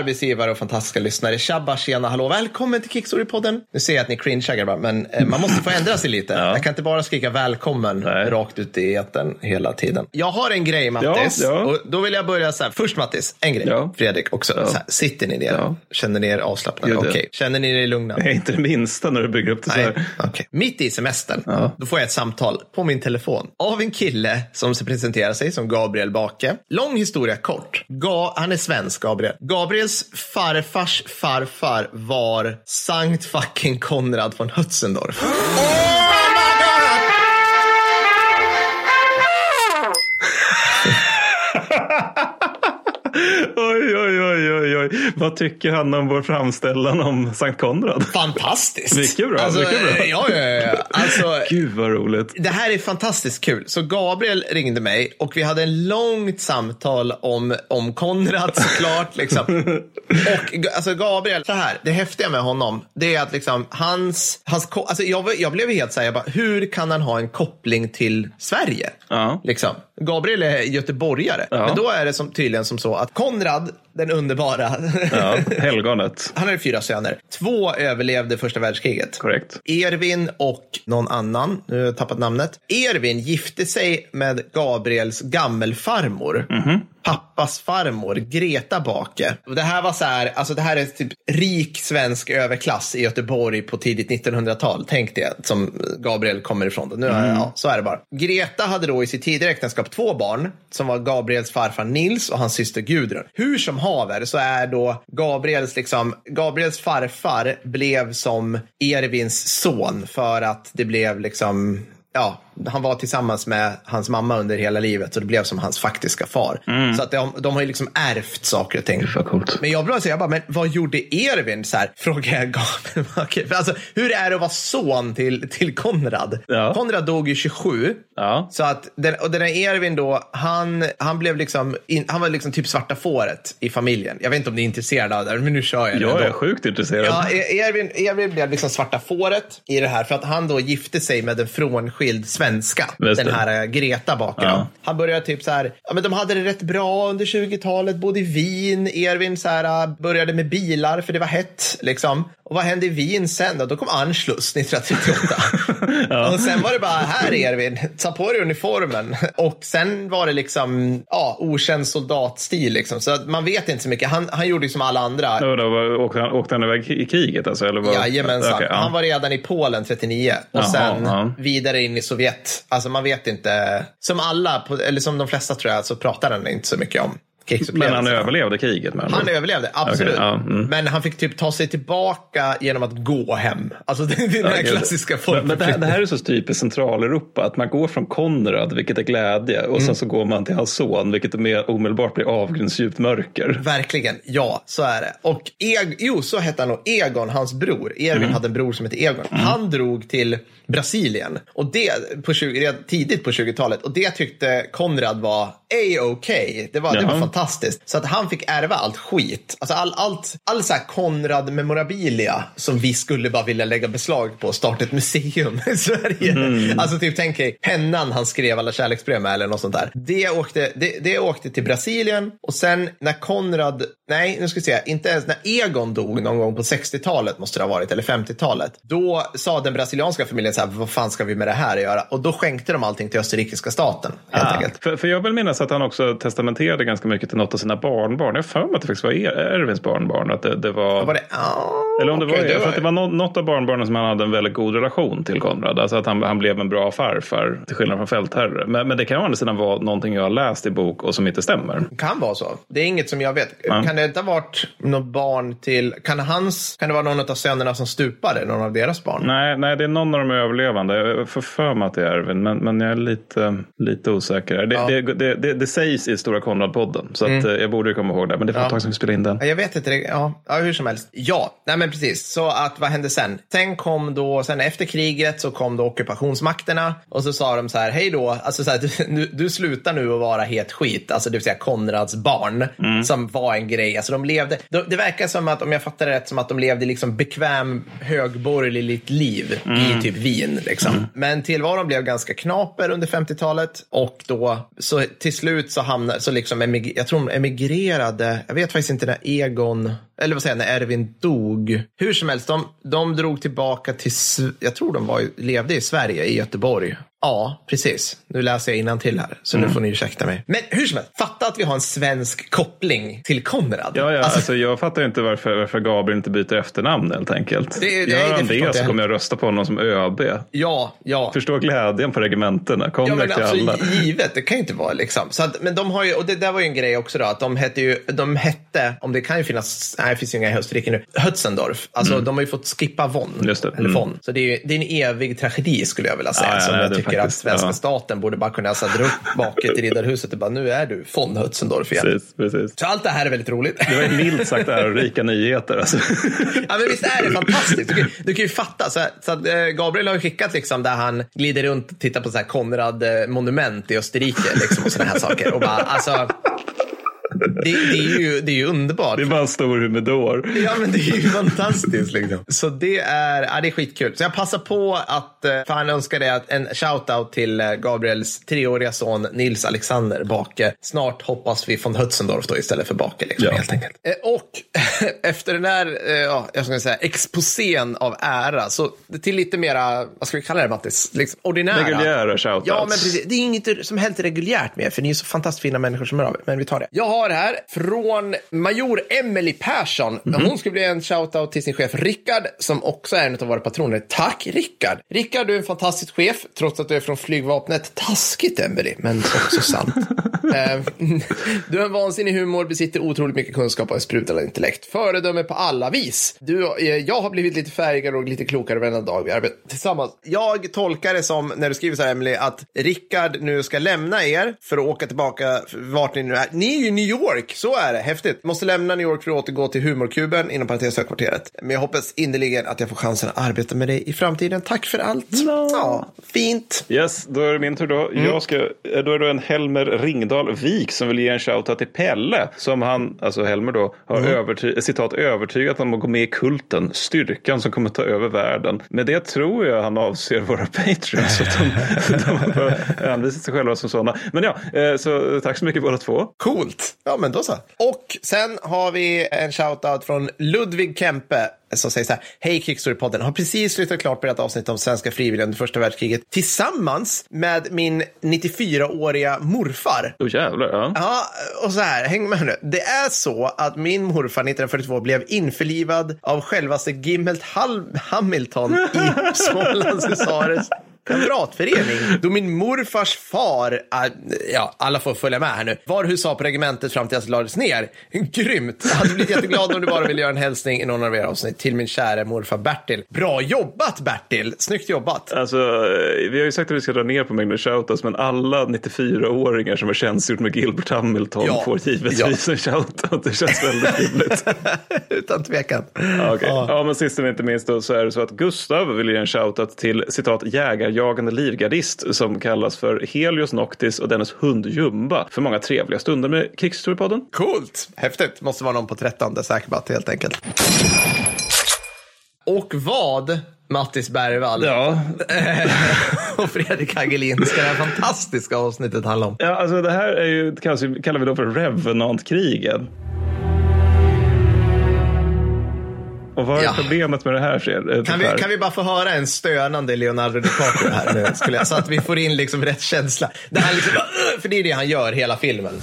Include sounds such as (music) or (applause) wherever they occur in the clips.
arbetsgivare och fantastiska lyssnare. Tjabba, tjena, hallå. Välkommen till Kickstory-podden. Nu ser jag att ni cringear grabbar, men eh, man måste få ändra sig lite. (laughs) Jag kan inte bara skrika välkommen Nej. rakt ut i etern hela tiden. Jag har en grej Mattis. Ja, ja. Och då vill jag börja så här. Först Mattis, en grej. Ja. Fredrik också. Så här, sitter ni ner? Ja. Känner ni er avslappnade? Ja. Okej. Känner ni er lugna? Nej, inte det minsta när du bygger upp det så här. okej. Mitt i semestern, Ja. då får jag ett samtal på min telefon av en kille som presenterar sig som Gabriel Bake. Lång historia kort. Ga han är svensk, Gabriel. Gabriels farfars farfar var Sankt fucking Konrad von Hötzendorf. (laughs) Oj, oj, oj, oj, oj. Vad tycker han om vår framställan om Sankt Konrad? Fantastiskt! Mycket bra, Alltså, mycket bra. Ja, ja, ja. Alltså, Gud vad roligt. Det här är fantastiskt kul. Så Gabriel ringde mig och vi hade en långt samtal om, om Konrad såklart. liksom. (laughs) Och alltså Gabriel, så här, det häftiga med honom, det är att liksom hans, hans alltså jag, jag blev helt så här, jag bara, hur kan han ha en koppling till Sverige? Ja. Liksom. Gabriel är göteborgare, men då är det som, tydligen som så att Konrad, den underbara, Ja, (laughs) helgonet. han hade fyra söner. Två överlevde första världskriget. Korrekt. Ervin och någon annan, nu har jag tappat namnet. Ervin gifte sig med Gabriels gammelfarmor. Pappas farmor, Greta Bake. Och det här var så här, alltså det här är typ rik svensk överklass i Göteborg på tidigt 1900-tal. Tänk det, som Gabriel kommer ifrån. Nu, ja, så är det bara. Greta hade då i sitt tidigare äktenskap två barn som var Gabriels farfar Nils och hans syster Gudrun. Hur som haver så är då Gabriels, liksom, Gabriels farfar blev som Ervins son för att det blev liksom Ja, han var tillsammans med hans mamma under hela livet och det blev som hans faktiska far. Så att de, de har ju liksom ärvt saker och ting. Coolt. Men jag blev så jag bara, men vad gjorde Ervin? Så här, frågade jag Gabriel. (laughs) Alltså, hur är det att vara son till, till Konrad? Ja. Konrad dog ju 27. Ja. Så att den, och den här Ervin då, han, han blev liksom, in, han var liksom typ svarta fåret i familjen. Jag vet inte om ni är intresserade av det, men nu kör jag Jag är sjukt intresserad. Ja, E- Ervin, Ervin blev liksom svarta fåret i det här för att han då gifte sig med en frånskild svenska. Just Den här äh, Greta bakom. Ja. Han började typ så här, ja men de hade det rätt bra under 20-talet, bodde i Wien. Ervin så här, äh, började med bilar för det var hett liksom. Och vad hände i Wien sen då? Då kom Anschluss 1938. (laughs) Och sen var det bara, här Ervin, ta på dig uniformen. Och sen var det liksom, ja, okänd soldatstil liksom. Så man vet inte så mycket. Han, han gjorde ju som alla andra. Och då, var- åkte, han, åkte han iväg i kriget alltså? Eller vad? Jajamensan. Okej, ja. Han var redan i Polen 39 och Jaha, sen ja. vidare in i Sovjet. Alltså man vet inte. Som alla, eller som de flesta tror jag, så pratar han inte så mycket om men krigsupplevelserna. han överlevde kriget med Han överlevde, absolut. Okej, ja, mm. Men han fick typ ta sig tillbaka genom att gå hem. Alltså (laughs) det är den här gud. klassiska men, men det, här, det här är så typiskt Centraleuropa, att man går från Konrad, vilket är glädje, och Mm. sen så går man till hans son, vilket är mer omedelbart blir avgrundsdjupt mörker. Verkligen, ja, så är det. Och Eg jo, så hette han nog. Egon, hans bror. Ervin Mm. hade en bror som hette Egon. Han drog till Brasilien. Och det på 20, redan tidigt på 20-talet. Och det tyckte Konrad var a-okay. Det var, det var Jaha. Fantastiskt. Så att han fick ärva allt skit. Alltså all, allt, all så här Konrad-memorabilia som vi skulle bara vilja lägga beslag på och starta ett museum i Sverige. Mm. Alltså typ tänk er pennan han skrev alla kärleksbrev med eller något sånt där. Det åkte, det, det åkte till Brasilien och sen när Konrad, nej nu ska vi se, inte ens när Egon dog någon gång på 60-talet måste det ha varit, eller 50-talet. Då sa den brasilianska familjen så här, vad fan ska vi med det här att göra? Och då skänkte de allting till österrikiska staten helt Ah, enkelt. för, för jag vill minnas att han också testamenterade ganska mycket till något av sina barnbarn. Jag har för mig att det faktiskt var Er- Ervins barnbarn. Att det, det var... Var det, ah, Eller om det okej, var, jag tror att det var nå- något av barnbarnen som han hade en väldigt god relation till Konrad. Alltså att han, han blev en bra farfar till skillnad från fältherre. Men, men det kan å andra sidan vara någonting jag har läst i bok och som inte stämmer. Kan vara så. Det är inget som jag vet. Ja. Kan det inte ha varit något barn till, kan hans, kan det vara någon av sönerna som stupade, någon av deras barn? Nej, nej, det är någon av de överlevande. Jag får för mig att det är Ervin, men, men jag är lite, lite osäker. Det, Ja. Mm. det, det, det, sägs i Stora Konrad-podden, så att, eh, jag borde komma ihåg det. Men det var ett tag sedan vi spelade in den. Ja, Jag vet inte, ja, ja hur som helst. Ja, nej men precis. Så att vad hände sen? Sen kom då, sen efter kriget så kom då ockupationsmakterna och så sa de så här, hej då, alltså så här, (laughs) du, du, slutar nu att vara het skit, alltså det vill säga Konrads barn, som var en grej grej. Alltså de levde, de, det verkar som att, om jag fattar det rätt, som att de levde liksom bekväm högborgerligt liv i typ Wien. Liksom. Men tillvaron blev ganska knaper under 50-talet och då så till slut så hamnade, så liksom emig, jag tror de emigrerade, jag vet faktiskt inte när Egon, eller vad säger jag, när Erwin dog. Hur som helst, de, de drog tillbaka till, jag tror de var, levde i Sverige, i Göteborg. Ja, precis. Nu läser jag till här, så nu får ni ursäkta mig. Men hur som helst, fatta att vi har en svensk koppling till Konrad. Ja, ja, Alltså, alltså, jag fattar inte varför, varför Gabriel inte byter efternamn helt enkelt. Det- det- Gör det han det inte så kommer jag rösta på honom som ÖB. ja, ja. Förstå glädjen på regementena. Ja, Konrad men till alla. alltså, givet, det kan ju inte vara liksom. Så att, men de har ju, och det där var ju en grej också då, att de hette ju, de hette, om det kan ju finnas, nej det finns ju inga i Österrike nu, Hötzendorf. Alltså de har ju fått skippa von. Mm. Just det. Eller Mm. von. Så det är ju det är en evig tragedi skulle jag vilja säga. Ja, ja, som tycker att faktiskt- svenska ja. staten borde bara kunna dra upp baket i Riddarhuset och bara, nu är du von Hötzendorf igen. Precis, precis. Så allt det här är väldigt roligt. Det var ju milt sagt ärorika nyheter. Alltså. (laughs) Ja, men visst är det fantastiskt? Du kan, du kan ju fatta. Så, så att, eh, Gabriel har ju skickat liksom, där han glider runt och tittar på så här Konrad-monument i Österrike liksom, och sådana här saker. Och bara, alltså, det, det, är ju, det är ju underbart. Det är bara en stor humidor. Ja, men det är ju fantastiskt. Liksom. Så det är, ja, det är skitkul. Så jag passar på att, eh, för han önskade att en shout-out till eh, Gabriels treåriga son Nils Alexander Bake. Snart hoppas vi från Hötzendorf då istället för Bake. Liksom, Ja. helt enkelt. Eh, Och (laughs) efter den här, ja, jag ska säga, exposén av ära, så till lite mera, vad ska vi kalla det Mattis? Liksom, ordinära. Reguljära shoutouts. Ja, men precis. Det är inget som helst reguljärt med, för ni är så fantastiskt fina människor som hör av er. Men vi tar det. Jag har här från major Emily Persson. Mhm. Hon skulle bli en shoutout till sin chef Rickard, som också är en av våra patroner. Tack Rickard! Rickard, du är en fantastisk chef, trots att du är från flygvapnet. Taskigt Emily, men också sant. (laughs) Eh, du har en vansinnig humor, besitter otroligt mycket kunskap och en sprudlande intellekt. Föredöme på alla vis. Du, eh, jag har blivit lite färgad och lite klokare varenda dag vi arbetar tillsammans. Jag tolkar det som, när du skriver så här Emily, att Rickard nu ska lämna er för att åka tillbaka vart ni nu är. Ni är ju i New York, så är det. Häftigt. Måste lämna New York för att återgå till humorkuben, inom parentes högkvarteret. Men jag hoppas innerligen att jag får chansen att arbeta med dig i framtiden. Tack för allt. Ja, fint. Yes, då är det min tur då. Mm. Jag ska, då är det en Helmer Ringdal Wik som vill ge en shoutout till Pelle. Som han, alltså Helmer då, har Mm. överty- citat, övertygat om att gå med i kulten. Styrkan som kommer ta över världen. Med det tror jag han avser våra (laughs) patreons. Att de, de har anvisat sig själva som sådana. Men ja, eh, så tack så mycket båda två. Coolt. Ja, men så. Och sen har vi en shoutout från Ludvig Kempe som säger så här. Hej Kickstory-podden. Har precis slutat klart på ett avsnitt om svenska frivilliga under första världskriget tillsammans med min 94-åriga morfar. Åh jävlar, ja. Ja, och så här, häng med nu. Det är så att min morfar 1942 blev införlivad av självaste Gimmelt Hamilton i (laughs) Smålands husarers kamratförening. Då min morfars far, äh, ja, alla får följa med här nu, var husar på regementet fram till att det lades ner. Grymt! Jag hade blivit jätteglad om du bara ville göra en hälsning i någon av era avsnitt till min kära morfar Bertil. Bra jobbat Bertil! Snyggt jobbat! Alltså, eh, vi har ju sagt att vi ska dra ner på mängden shoutouts, men alla 94-åringar som har tjänstgjort med Gilbert Hamilton Ja. får givetvis en shoutout. Det känns väldigt rimligt. (laughs) Utan tvekan. Ja, okej. ja, men sist men inte minst då, så är det så att Gustav vill ge en shoutout till citat jägarjagande livgardist som kallas för Helios Noctis och dennes hund Jumba för många trevliga stunder med Krigshistoriepodden. Coolt! Häftigt. Måste vara någon på 13 säkerbat helt enkelt. Och vad, Mattis Bergvall Ja, (laughs) och Fredrik Hagelin ska det här fantastiska avsnittet handla om? ja alltså det här är ju, kallas, ju- kallar vi då för Revenant-krigen. Och vad är Ja. problemet med det här, Fred? Kan vi, kan vi bara få höra en stönande Leonardo DiCaprio här nu? Skulle jag, så att vi får in liksom rätt känsla. Det här liksom, för det är det han gör hela filmen.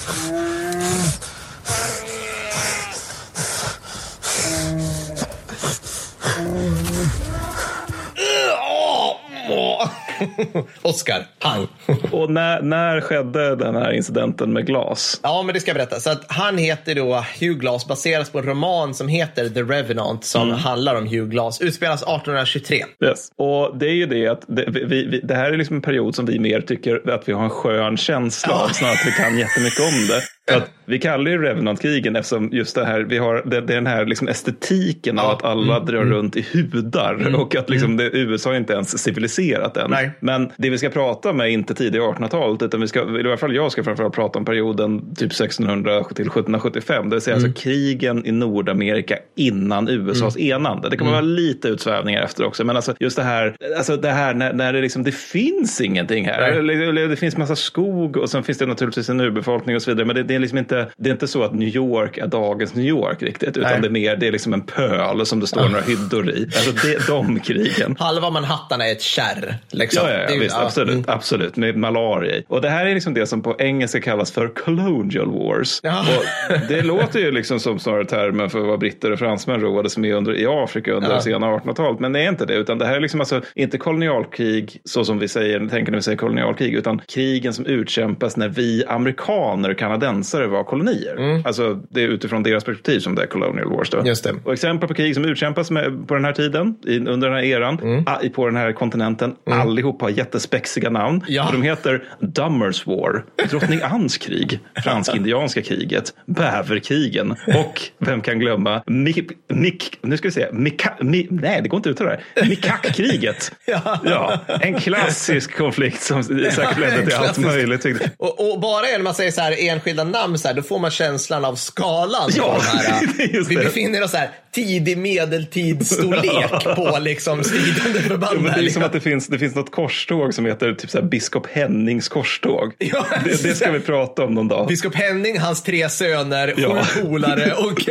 (laughs) Oscar, pang. Och när, när skedde den här incidenten med glas? Ja, men det ska jag berätta. Så att han heter då Hugh Glass, baseras på en roman som heter The Revenant, som handlar om Hugh Glass. Utspelas 1823. Yes. Och det är ju det att det, vi, vi, det här är liksom en period som vi mer tycker att vi har en skön känsla av, snarare att vi kan jättemycket om det. Att vi kallar ju Revenant-krigen eftersom just det här, vi har det, det är den här liksom estetiken av att alla Mm. drar runt i hudar och att liksom det, USA är inte ens civiliserat än. Nej. Men det vi ska prata om är inte tidiga 1800-talet utan vi ska, i alla fall jag ska framförallt prata om perioden typ 1600 till 1775, det vill säga Mm. alltså krigen i Nordamerika innan USAs enande. Det kommer Mm. vara lite utsvävningar efter också, men alltså just det här, alltså det här när, när det liksom, det finns ingenting här. Eller det finns massa skog och sen finns det naturligtvis en urbefolkning och så vidare, men det, det är liksom inte, det är inte så att New York är dagens New York riktigt, utan Nej. det är mer, det är liksom en pöl som det står några hyddor i. Alltså det är de (laughs) krigen. Halva Manhattan är ett kärr. Liksom. Ja, ja, ja Det visst, absolut, mm. absolut, med malaria. Och det här är liksom det som på engelska kallas för colonial wars. Ja. Och det (laughs) låter ju liksom som snarare termen för vad britter och fransmän roades med under, i Afrika under Ja. det sena 1800-talet. Men det är inte det, utan det här är liksom alltså inte kolonialkrig så som vi säger, tänker när vi säger kolonialkrig, utan krigen som utkämpas när vi amerikaner, kanadensare var kolonier. Alltså det är utifrån deras perspektiv som det är colonial wars. Då. Mm. Just det. Och exempel på krig som utkämpas med, på den här tiden, i, under den här eran, Mm. ah, i- på den här kontinenten. Allihop har jättespexiga namn. Ja. Och de heter Dummers War, Drottning Anns krig, Fransk-indianska kriget, Bäverkrigen och, vem kan glömma, Mik, Mik, nu ska vi se, Mika, Mi, nej det går inte ut det där, Mikak-kriget. (laughs) Ja. ja, en klassisk konflikt som säkert ledde till allt (laughs) möjligt. Och, och bara när man säger så här enskilda namn så här, då får man känslan av skalan. Ja, på här, (laughs) vi befinner oss här tidig medeltidsstorlek (laughs) på liksom stridande förband. Ja, det är som att det finns, det finns något korståg som heter typ så här Biskop Hennings korståg. (laughs) Ja, det, det ska vi prata om någon dag. Biskop Henning, hans tre söner, Ja. sju polare och...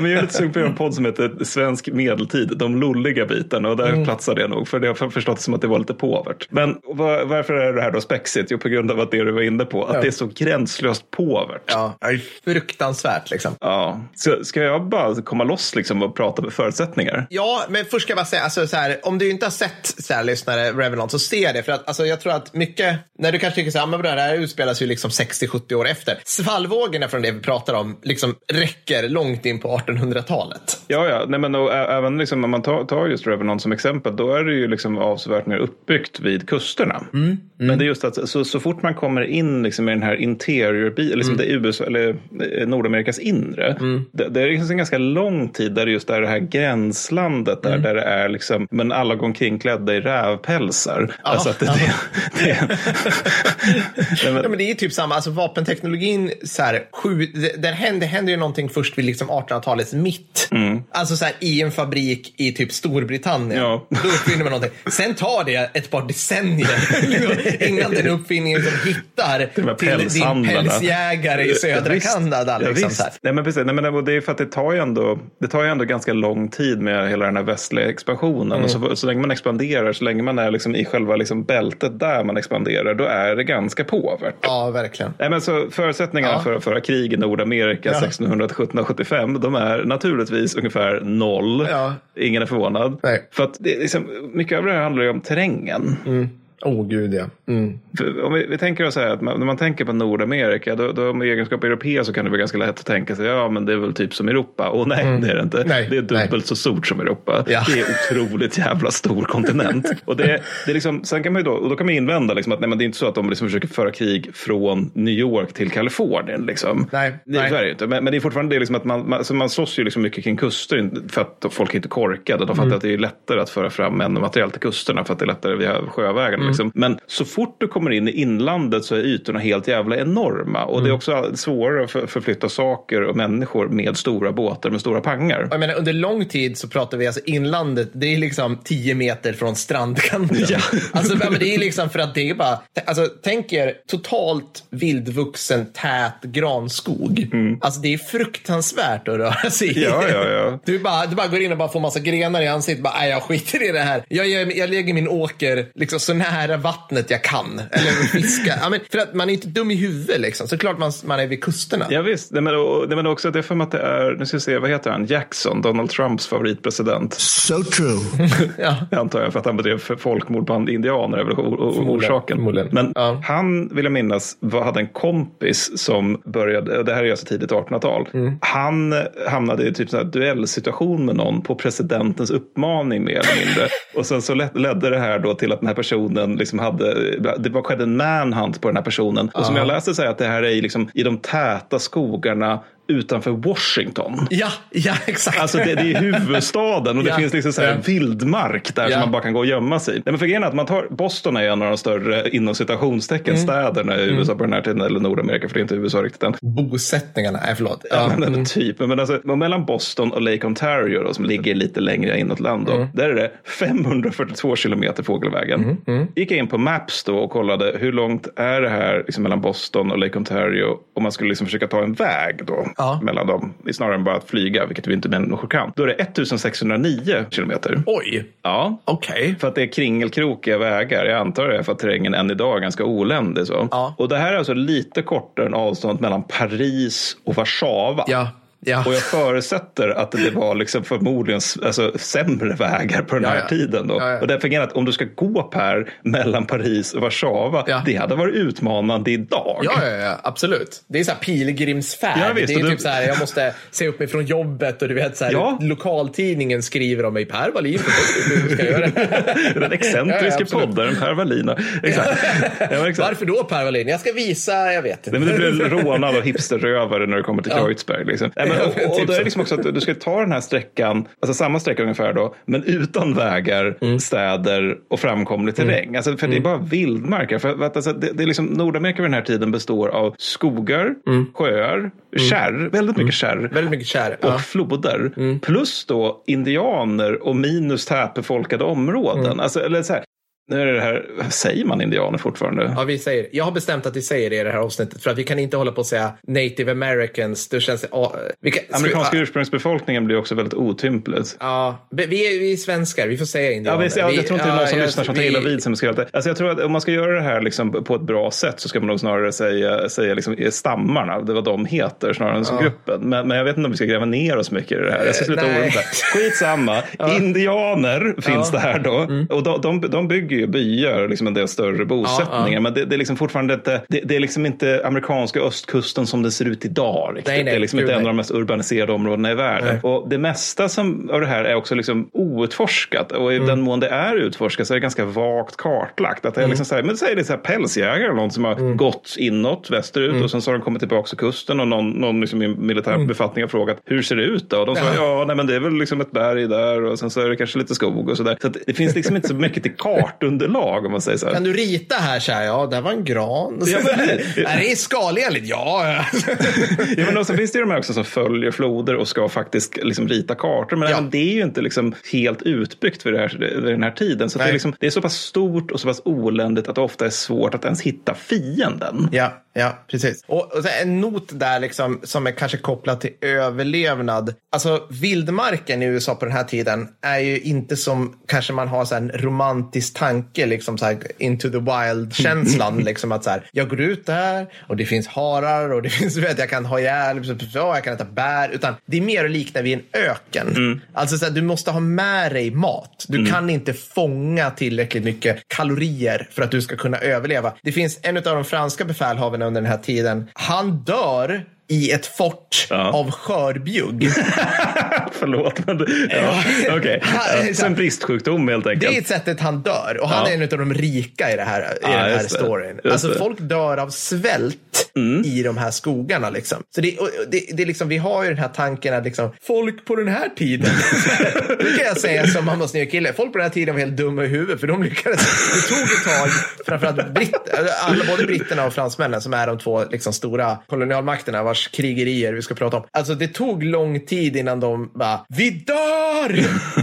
Men jag är lite sugen på en podd som heter Svensk medeltid, de lulliga bitarna. Och där Mm. platsar det nog, för det har förstått som att det var lite påvert. Men var, varför är det här då spexigt? Jo, på grund av att det du var inne på, att det är så gränslöst påvert. ja, fruktansvärt liksom. Ja. Så ska jag bara komma loss liksom och prata med förutsättningar? Ja, men först ska jag bara säga, alltså, så här, om du inte har sett så här, lyssnare Revenant så se det. För att alltså, jag tror att mycket, när du kanske tycker så här, "Ah, men bra, det här utspelas ju liksom 60-70 år efter. Svallvågorna från det vi pratar om liksom räcker långt in på 1800-talet. Ja, ja. Nej, men och, även liksom, om man tar, tar just Revenant som exempel, då är det ju liksom avsevärt mer uppbyggt vid kusterna. Mm, Men det är just att så, så fort man kommer in liksom i den här interior, liksom Mm. det USA, eller eh, Nordamerikas inre, det, det är liksom en ganska lång tid där det just är det här gränslandet Mm. där, där det är liksom, men alla går omkring klädda i rävpälsar. alltså att det, det, det, (laughs) Nej, men- Ja, men det är typ samma, alltså vapenteknologin, så här, sju, det, det, händer, händer ju någonting först vid liksom 1800-talets mitt. Alltså så här, i en fabrik i typ Storbritannien. Ja. Då uppfinner man någonting. Sen tar det ett par decennier (laughs) liksom, innan den uppfinningen som hittar till din pälshandlarna. Pälsjägare i södra Visst. Kanada. Ja, Liksom, visst. så här. Nej, men precis. Nej, men det är för att det tar ju ändå, det tar ju ändå ganska lång tid med hela den här västliga expansionen. Mm. Och så, så länge man expanderar, så länge man är liksom i själva liksom bältet där man expanderar, då är det ganska påvert. Ja, verkligen. Nej, men så förutsättningarna Ja. för föra krig i Nordamerika Ja. 1600 till 1775, de är naturligtvis ungefär noll. Ja. Ingen är förvånad. Nej. För att det liksom, mycket av det här handlar ju om terrängen. Åh, oh, gud ja. Mm. Om vi, vi tänker oss så här att man, när man tänker på Nordamerika, då, då med egenskap av europeer så kan det vara ganska lätt att tänka sig, ja men det är väl typ som Europa. Och nej, det är det inte. Nej, det är dubbelt nej. så stort som Europa. Ja. Det är otroligt jävla stor kontinent. (laughs) Och det, det är liksom, sen kan man då, och då kan man invända liksom att nej, men det är inte så att de liksom försöker föra krig från New York till Kalifornien. Liksom. Nej, det, nej. så är det inte. Men, men det är fortfarande det liksom att man, man, så man slåss ju liksom mycket kring kuster för att folk är inte korkade. De fattar Mm. att det är lättare att föra fram män och material till kusterna för att det är lättare via sjövägarna. Mm. Liksom. Men så fort du kommer in i inlandet så är ytorna helt jävla enorma. Och Mm. det är också svårare att för- förflytta saker och människor med stora båtar med stora pangar. Jag menar, under lång tid så pratar vi alltså inlandet, det är liksom 10 meter från strandkanten. Ja. (laughs) Alltså, men det är liksom för att det är bara, alltså tänk er totalt vildvuxen tät granskog. Alltså det är fruktansvärt att röra sig i. Mm. Ja, ja, ja. Du bara, du bara går in och bara får massa grenar i ansiktet. Bara, "Nej, jag skiter i det här. Jag, gör, jag lägger min åker liksom så nära vattnet jag kan. Eller fiska. ja, men för att man är inte dum i huvudet liksom. Såklart man, man är vid kusterna. Ja, visst, nej, men, och, nej, men också att det är för mig att det är, nu ska vi se, vad heter han, Jackson, Donald Trumps favoritpresident. So true. (laughs) Ja. Antar jag för att han bedrev för folkmord bland indianer är väl orsaken. förmodligen. Men Ja. han, vill jag minnas, var, hade en kompis som började, och det här är alltså tidigt 1800-tal. Mm. Han hamnade i typ så här duellsituation med någon på presidentens uppmaning mer eller mindre. (laughs) och sen så led- ledde det här då till att den här personen personen liksom hade, det var skedde en manhunt på den här personen. Och som jag läste så att det här är i, liksom, i de täta skogarna utanför Washington. Ja, ja exakt. Alltså det, det är huvudstaden och det Ja. finns liksom så här Ja. vildmark där Ja. som man bara kan gå och gömma sig i. Nej, men för grejen att man tar, Boston är en av de större inom citationstecken Mm. städerna i USA på den här tiden, eller Nordamerika för det är inte USA riktigt än. Bosättningarna, nej förlåt. Ja, men typ. Men alltså, mellan Boston och Lake Ontario då, som ligger lite längre inåt land. Då, Mm. Där är det 542 kilometer fågelvägen. Mm, Gick jag in på Maps då och kollade hur långt är det här liksom, mellan Boston och Lake Ontario om man skulle liksom försöka ta en väg då Ja. mellan dem. Det är snarare än bara att flyga, vilket vi inte människor kan. Då är det 1609 kilometer. Oj, Ja, okej. för att det är kringelkrokiga vägar. Jag antar det är för att terrängen än idag är ganska oländig. Så. Ja. Och det här är alltså lite kortare än avståndet mellan Paris och Warszawa. Ja, ja. Och jag förutsätter att det var liksom förmodligen alltså, sämre vägar på den Ja, här ja. tiden. Då. Och därför att om du ska gå Per mellan Paris och Warszawa, det hade varit utmanande idag. Ja, ja, absolut. Det är så här pilgrimsfärd. Visst, det är och du- typ så här, jag måste se upp mig från jobbet och du vet så här, lokaltidningen skriver om mig. Per Wallin? (laughs) Den excentriske poddaren Per Wallin. Exakt. Exakt. Varför då Per Wallin? Jag ska visa, jag vet inte. Nej, men du blir rånad av hipsterrövare när du kommer till. Kreuzberg. Liksom. Nej, (laughs) och, och typ då är det liksom också att du ska ta den här sträckan, alltså samma sträcka ungefär då, men utan vägar, Mm. städer och framkomlig terräng. Alltså, för det är bara vildmarker. För, att, alltså, det, det är liksom, Nordamerika vid den här tiden består av skogar, Mm. sjöar, kärr, väldigt mycket kärr. Väldigt mycket kär. Och Ja. floder. Mm. Plus då indianer och minus tätbefolkade områden. Mm. Alltså, eller så här, nu är det här, säger man indianer fortfarande? Ja, vi säger, jag har bestämt att vi säger det i det här avsnittet för att vi kan inte hålla på att säga native americans. Det känns, ja, vi kan, Amerikanska ja, ursprungsbefolkningen blir också väldigt otympligt. Ja, vi är, vi är svenskar, vi får säga Ja, indianer. ja, Vi- jag tror inte det är någon som ja, lyssnar som tar illa vid sig. Alltså, jag tror att om man ska göra det här liksom på ett bra sätt så ska man nog snarare säga, säga liksom, stammarna, det vad de heter, snarare än som gruppen. Men, men jag vet inte om vi ska gräva ner oss mycket i det här. Jag ska sluta oroa mig. Skitsamma. (laughs) Indianer finns det här då. Och de, de, de bygger ju byar, liksom en del större bosättningar. Ja, ja. Men det, det är liksom fortfarande inte, det, det är liksom inte amerikanska östkusten som det ser ut idag. Riktigt. Nej, nej, det är liksom inte en av de mest urbaniserade områdena i världen. Nej. Och det mesta som, av det här är också liksom outforskat. Och i Mm. den mån det är utforskat så är det ganska vagt kartlagt. Att det är Mm. liksom så här, men säg det är så här pälsjägare eller någon som har gått inåt västerut Mm. och sen så har de kommit tillbaka till kusten och någon, någon liksom i militär befattning har frågat hur ser det ut då? Och de sa ja, nej, men det är väl liksom ett berg där och sen så är det kanske lite skog och så där. Så att det finns liksom inte så mycket till kartunderlag om man säger så här. Kan du rita här så här? Ja, där var en gran. Ja, men- (laughs) är det skalenligt? Ja. (laughs) ja. Men och så finns det ju de här också som följer floder och ska faktiskt liksom rita kartor. Men Ja. det är ju inte liksom helt utbyggt vid, det här, vid den här tiden. Så det, är liksom, det är så pass stort och så pass oländigt att det ofta är svårt att ens hitta fienden. Ja, ja, precis. Och, och en not där liksom, som är kanske kopplad till överlevnad. Alltså vildmarken i USA på den här tiden är ju inte som kanske man har så en romantisk tanke, liksom så här into the wild-känslan. (laughs) liksom att så här, jag går ut där och det finns harar och det (laughs) finns, vet, jag kan ha ihjäl, ja, jag kan äta bär. Utan det är mer att likna vid en öken. Alltså så här, du måste ha med dig mat. Du kan inte fånga tillräckligt mycket kalorier för att du ska kunna överleva. Det finns en av de franska befälhavarna under den här tiden. Han dör i ett fort Ja. av skörbjugg. (laughs) Förlåt. Men, ja, (laughs) så en bristsjukdom helt enkelt. Det är sättet han dör och han Ja. är en av de rika i, det här, i Ja, den här storyn. Alltså det. Mm. folk dör av svält i de här skogarna. Liksom. Så det, det, det är liksom, vi har ju den här tanken att liksom, folk på den här tiden, (laughs) det kan jag säga som mammas nya kille, folk på den här tiden var helt dumma i huvudet för de lyckades, det tog ett tag, framförallt britt, alla, både britterna och fransmännen som är de två liksom, stora kolonialmakterna vars krigerier vi ska prata om. Alltså det tog lång tid innan de bara, vi dör!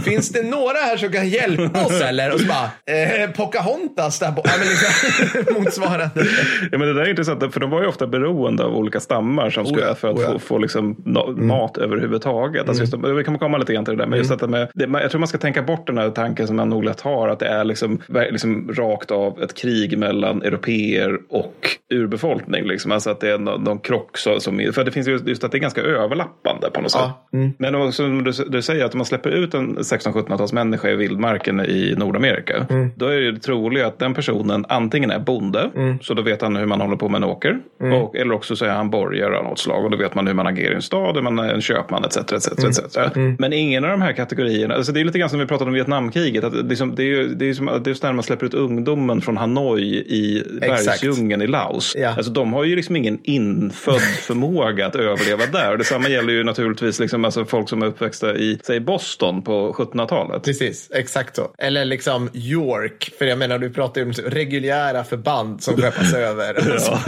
(laughs) Finns det några här som kan hjälpa oss eller? Och så bara, eh, Pocahontas där borta. Ja, liksom, (laughs) motsvarande. Ja, men det där är intressant, för de var ju ofta beroende av olika stammar som skulle, Oh ja, för att oh ja. få, få liksom no, mat överhuvudtaget. Alltså just, vi kommer komma lite grann till det där, men just detta med, det, jag tror man ska tänka bort den här tanken som man nog lätt har, att det är liksom, liksom rakt av ett krig mellan europeer och urbefolkning. Liksom. Alltså att det är någon, någon krock så, som för det finns ju just att det är ganska överlappande på något sätt. Ja. Mm. Men också, som du, du säger, att om man släpper ut en 1600-1700-talsmänniska i vildmarken i Nordamerika, Mm. då är det troligt att den personen antingen är bonde, Mm. så då vet han hur man håller på med en åker, och, eller också så är han borgare av något slag, och då vet man hur man agerar i en stad, man är en köpman, etc. etc, Mm. etc. Men ingen av de här kategorierna, alltså det är lite grann som vi pratade om Vietnamkriget, att det, liksom, det är ju det är som att det är när man släpper ut ungdomen från Hanoi i bergsdjungeln i Laos. Ja. Alltså, de har ju liksom ingen infödd förmåga att överleva där. Och detsamma gäller ju naturligtvis liksom, alltså, folk som är uppväxta i säg Boston på 1700-talet. Precis, exakt så. Eller liksom York, för jag menar du pratar ju om reguljära förband som (laughs) skeppas över. Alltså, (laughs)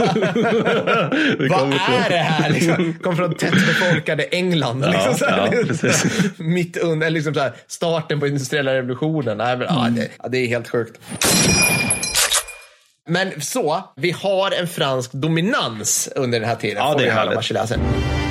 vad är det här? Liksom, kom från tättbefolkade England. liksom, så här, ja, precis. (laughs) mitt under, liksom så här, starten på industriella revolutionen. Nej, men, ja, det, ja, det är helt sjukt. Men så, vi har en fransk dominans under den här tiden. Ja, det är härligt.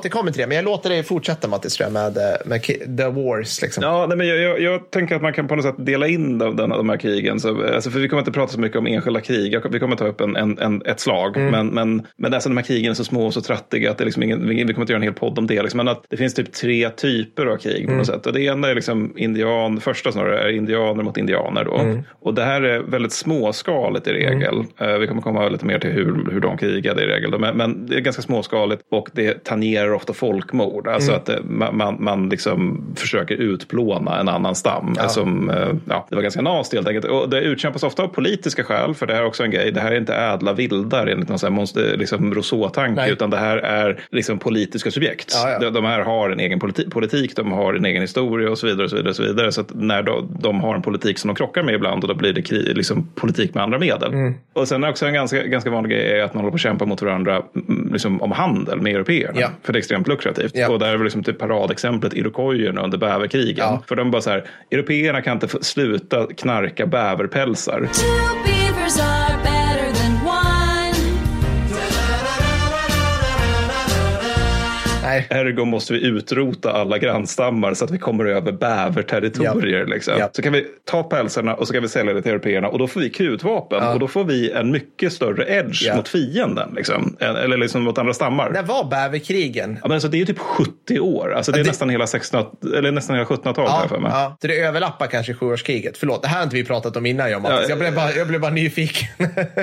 Återkommer till det, men jag låter dig fortsätta Mattis tror jag, med, eh, med The Wars. Liksom. Ja, nej, men jag, jag, jag tänker att man kan på något sätt dela in de, de, de här krigen. Så, alltså, för vi kommer inte prata så mycket om enskilda krig. Jag, vi kommer ta upp en, en, en, ett slag. Mm. Men, men, men alltså, de här krigen är så små och så trattiga att det liksom ingen, vi kommer inte göra en hel podd om det. Liksom. Men att det finns typ tre typer av krig på något Mm. sätt. Och det ena är liksom indian, första snarare är indianer mot indianer. Då. Mm. Och det här är väldigt småskaligt i regel. Eh, vi kommer komma lite mer till hur, hur de krigade i regel. Men, men det är ganska småskaligt och det tangerar ofta folkmord. Alltså Mm. att eh, man, man, man liksom försöker utplåna en annan stam. Ja. Som, eh, ja, det var ganska nasty helt enkelt. Och det utkämpas ofta av politiska skäl. För det här är också en grej. Det här är inte ädla vildar enligt någon sån här liksom Rousseau-tanke. Utan det här är liksom politiska subjekt. Ja, ja. De, de här har en egen politi- politik. De har en egen historia och så vidare. Och så vidare, och så vidare. Så att när de, de har en politik som de krockar med ibland. Och då blir det liksom politik med andra medel. Mm. Och sen är också en ganska, ganska vanlig grej är att man håller på att kämpa mot varandra mm, liksom, om handel med européerna. Ja. För det är extremt lukrativt. Ja. Och där är väl liksom typ paradexemplet iroquoierna under bäverkrigen. Ja. För de bara så här, européerna kan inte sluta knarka bäverpälsar. Nej. Ergo måste vi utrota alla grannstammar så att vi kommer över bäverterritorier. Liksom. Ja. Så kan vi ta pälsarna och så kan vi sälja det till européerna och då får vi krutvapen. Ja. Och då får vi en mycket större edge Ja. mot fienden. Liksom. Eller liksom mot andra stammar. När var bäverkrigen? Ja, men alltså, det är typ 70 år. Alltså, det är det- nästan hela 1600 eller nästan hela 1700-talet. har jag för mig. ja. Så det överlappar kanske sjuårskriget. Förlåt, det här har inte vi pratat om innan jag Mattis. Ja, jag, blev bara, jag blev bara nyfiken.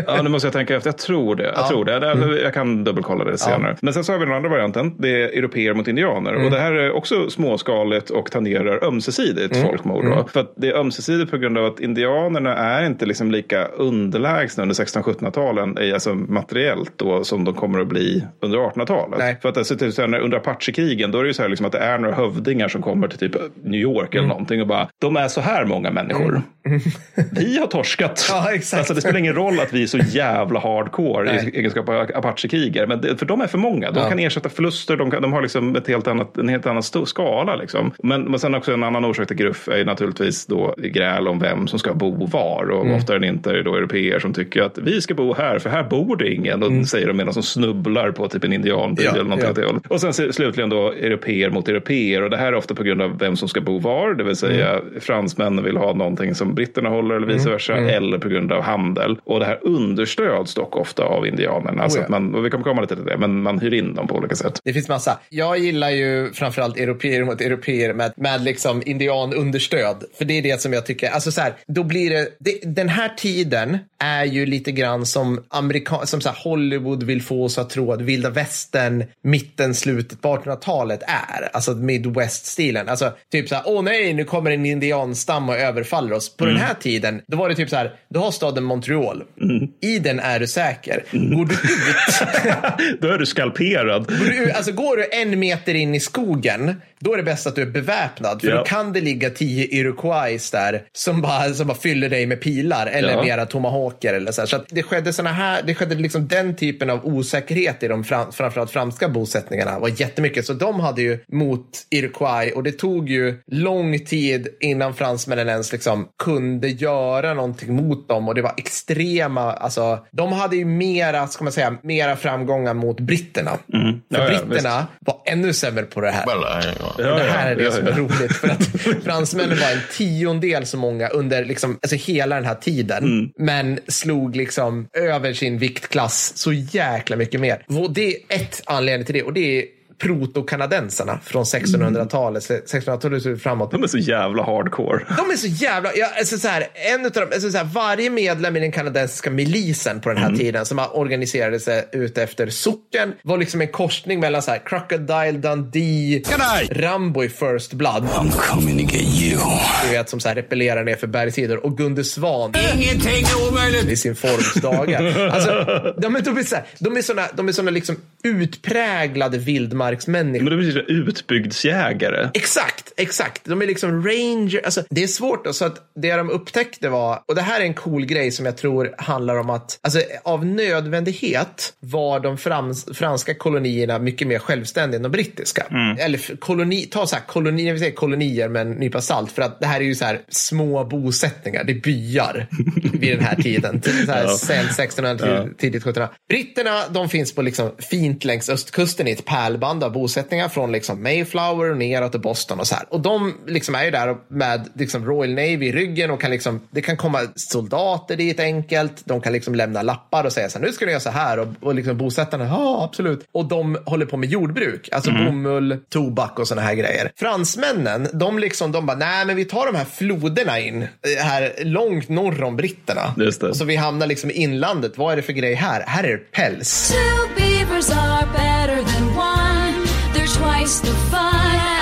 Ja, nu måste jag tänka efter. Jag tror det. Jag, tror det. det jag kan dubbelkolla det senare. Men sen så har vi den andra varianten. Det europeer mot indianer. Och det här är också småskaligt och tangerar ömsesidigt folkmord. Då. För att det är ömsesidigt på grund av att indianerna är inte liksom lika underlägsna under 1600-1700-talen i- alltså materiellt då, som de kommer att bli under 1800-talet. Nej. För att alltså, typ, under apachekrigen då är det ju så här liksom att det är några hövdingar som kommer till typ New York eller någonting och bara de är så här många människor. (laughs) Vi har torskat. Ja, exakt. Alltså, det spelar ingen roll att vi är så jävla hardcore Nej. i egenskap av apachekrigare. Men det, för de är för många. De Ja. kan ersätta förluster. De, kan, de har liksom ett helt annat, en helt annan skala. Liksom. Men, men sen också en annan orsak till gruff är naturligtvis då gräl om vem som ska bo var. Och Mm. ofta är det inte då europeer som tycker att vi ska bo här för här bor det ingen. Och säger de medan de snubblar på typ en indianby Mm. Ja, eller någonting ja. Och sen se- slutligen då europeer mot europeer. Och det här är ofta på grund av vem som ska bo var. Det vill säga Mm. fransmännen vill ha någonting som britterna håller eller vice versa. Mm. Eller på grund av handel. Och det här understöds dock ofta av indianerna. Oh ja. att man, och vi kommer komma lite till det, men man hyr in dem på olika sätt. Det finns massa. Jag gillar ju framförallt europeer mot europeer med, med liksom indianunderstöd. För det är det som jag tycker, alltså så här, då blir det, det den här tiden är ju lite grann som, amerika, som så Hollywood vill få oss att tro att vilda västern, mitten, slutet på 1800-talet är. Alltså midwest-stilen. Alltså typ så här, åh nej, nu kommer en indianstam och överfaller oss. På den här tiden, då var det typ så här, du har staden Montreal. I den är du säker. Går du ut (laughs) Då är du skalperad. Går du, alltså går du en meter in i skogen, då är det bäst att du är beväpnad. För Ja. då kan det ligga tio Iroquois där som bara, som bara fyller dig med pilar eller Ja. mera tomahawker. Eller så här. så att det skedde såna här, det skedde liksom den typen av osäkerhet i de fram, framförallt franska bosättningarna var jättemycket. Så de hade ju mot Iroquois och det tog ju lång tid innan fransmännen ens liksom kunde göra någonting mot dem och det var extrema, alltså de hade ju mera, ska man säga, mera framgångar mot britterna. För Mm. Ja, ja, britterna var ännu sämre på det här. Well, Och det här är det ja, som ja. är roligt. För att (laughs) fransmännen var en tiondel så många under liksom, alltså hela den här tiden. Mm. Men slog liksom över sin viktklass så jäkla mycket mer. Och det är ett anledning till det. Och det är protokanadensarna från 1600-talet, 1600-talet och framåt. De är så jävla hardcore. De är så jävla... Ja, alltså så här, en utav dem, alltså så här, varje medlem i den kanadensiska milisen på den här tiden som organiserade sig ute efter socken var liksom en korsning mellan så här, Crocodile Dundee, Rambo i First Blood, I'm coming to get you. du vet, som så här repellerar ner för bergssidor, och Gunde Svan Ingenting är omöjligt. i sin forms dagar. Alltså, de, är- de är så här, de är såna, de är såna liksom utpräglade vildmarksmänniskor. Men det blir utbygdsjägare. Exakt, exakt. De är liksom ranger. Alltså, det är svårt. Så att det de upptäckte var, och det här är en cool grej som jag tror handlar om att alltså, av nödvändighet var de frans, franska kolonierna mycket mer självständiga än de brittiska. Eller f- koloni, ta så här, koloni, vi säger kolonier med en nypa salt. För att det här är ju så här små bosättningar, det är byar (laughs) vid den här tiden. Så här, Sen 1600 till tidigt 1700. Britterna, de finns på liksom fint längs östkusten i ett pärlband av bosättningar från liksom Mayflower och neråt till Boston och så här. Och de liksom är ju där med liksom Royal Navy i ryggen och kan liksom, det kan komma soldater dit enkelt. De kan liksom lämna lappar och säga så här, nu ska ni göra så här och, och liksom bosättarna, ja absolut. Och de håller på med jordbruk, alltså bomull, tobak och såna här grejer. Fransmännen, de liksom, de bara, nej men vi tar de här floderna in eh, här långt norr om britterna. Just det. Och så vi hamnar liksom i inlandet. Vad är det för grej här? Här är det päls. Two beavers are better than twice the fun.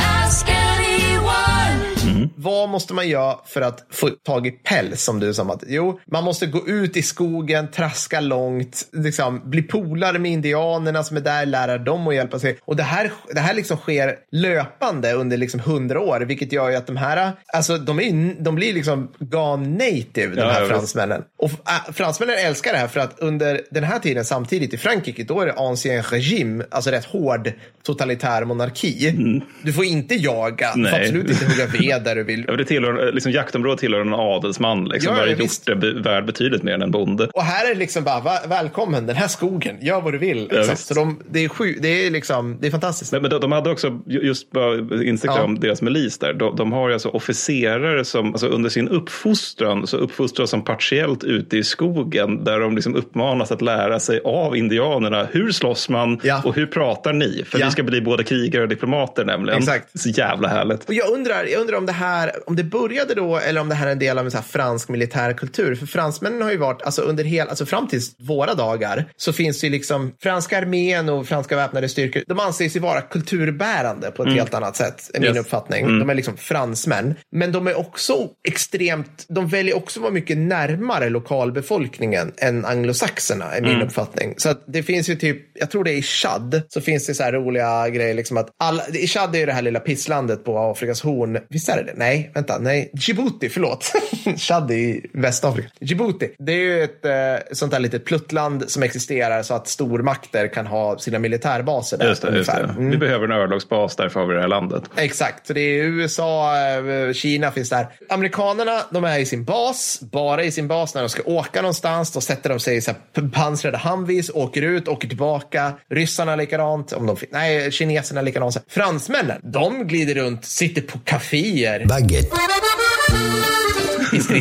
Vad måste man göra för att få tag i päls som du sa? Att, jo, man måste gå ut i skogen, traska långt, liksom, bli polare med indianerna som är där, lära dem att hjälpa sig. Och det här, det här liksom sker löpande under liksom hundra år, vilket gör ju att de här, alltså de, är, de blir liksom gone native, de Ja, här ja, fransmännen. Och äh, fransmännen älskar det här för att under den här tiden samtidigt i Frankrike, då är det ancien regime, alltså rätt hård totalitär monarki. Du får inte jaga, du får Nej. absolut inte hugga ved där du vill. Ja, men det tillhör, liksom, jaktområdet tillhör en adelsman. Liksom. Ja, ja, Varje visst. hjort är värd betydligt mer än en bonde. Och här är det liksom bara, "Va- välkommen den här skogen, gör vad du vill. Ja, Liksom. visst. så de, det, är sju, det är liksom, det är fantastiskt. Men, men de, de hade också, ju- just bara insikt Ja. om deras milis där, de, de har ju alltså officerare som alltså under sin uppfostran så uppfostras de partiellt ute i skogen där de liksom uppmanas att lära sig av indianerna. Hur slåss man Ja. och hur pratar ni? För Ja. vi ska bli både krigare och diplomater nämligen. Exakt. Så jävla härligt. Och jag undrar, jag undrar om det här, om det började då eller om det här är en del av en så här fransk militärkultur. För fransmännen har ju varit, alltså under hela, alltså fram till våra dagar så finns det ju liksom franska armén och franska väpnade styrkor. De anses ju vara kulturbärande på ett helt annat sätt, är min Yes. uppfattning. De är liksom fransmän. Men de är också extremt, de väljer också vara mycket närmare lokalbefolkningen än anglosaxerna, är min uppfattning. Så att det finns ju typ, jag tror det är i Chad, så finns det så här roliga grejer liksom att alla, i Chad är ju det här lilla pisslandet på Afrikas horn. Visst är det det? Nej, vänta, nej. Djibouti, förlåt. (laughs) Chad är i Västafrika. Djibouti, det är ju ett eh, sånt där litet pluttland som existerar så att stormakter kan ha sina militärbaser där. Just det, just det. Mm. Vi behöver en örlogsbas, därför har vi det här landet. Exakt, så det är USA, eh, Kina finns där. Amerikanerna, de är i sin bas, bara i sin bas när de ska åka någonstans. Då sätter de sig i så här pansrade Humvees, åker ut, åker tillbaka. Ryssarna likadant, om de, nej, kineserna likadant. Fransmännen, de glider runt, sitter på kaféer Baguette.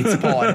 Stridspar.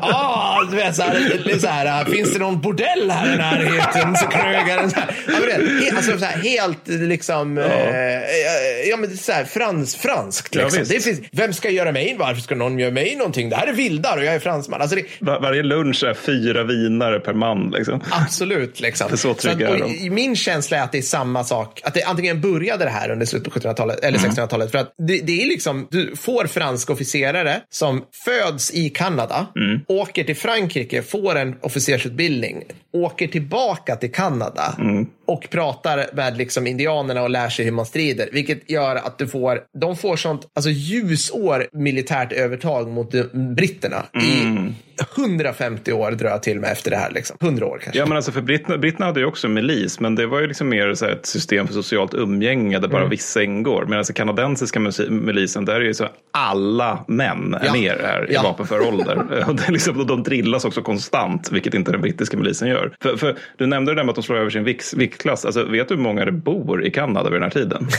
ah, du vet så här, det så här, äh, finns det någon bordell här i närheten? Så krögaren så här. Ja, men det, he- alltså så här, helt liksom, ja, eh, ja men så här frans, franskt Ja, liksom. visst. det finns, vem ska göra mig? Varför ska någon göra mig någonting? Det här är vildar och jag är fransman. Alltså det, Var, varje lunch är fyra vinare per man. Liksom. Absolut. Liksom. Så trygga att, är de. Min känsla är att det är samma sak. Att det antingen började det här under slutet på 1700-talet eller Mm. 1600-talet. För att det, det är liksom, du får franska officerare som föds i Kanada, Mm. åker till Frankrike, får en officersutbildning, åker tillbaka till Kanada Mm. Och pratar med liksom indianerna och lär sig hur man strider. Vilket gör att du får, de får sånt alltså ljusår militärt övertag mot britterna Mm. i 150 år drar jag till med efter det här. Liksom. 100 år kanske. Ja, men alltså för britterna, britterna hade ju också milis, men det var ju liksom mer så ett system för socialt umgänge där bara Mm. vissa ingår. Medan den kanadensiska milisen, där är ju så alla män är Ja. med här i Ja. vapenför ålder. (laughs) och det är liksom, de drillas också konstant, vilket inte den brittiska milisen gör. För, för du nämnde det där med att de slår över sin vik, viktklass. Alltså, vet du hur många det bor i Kanada vid den här tiden? (laughs)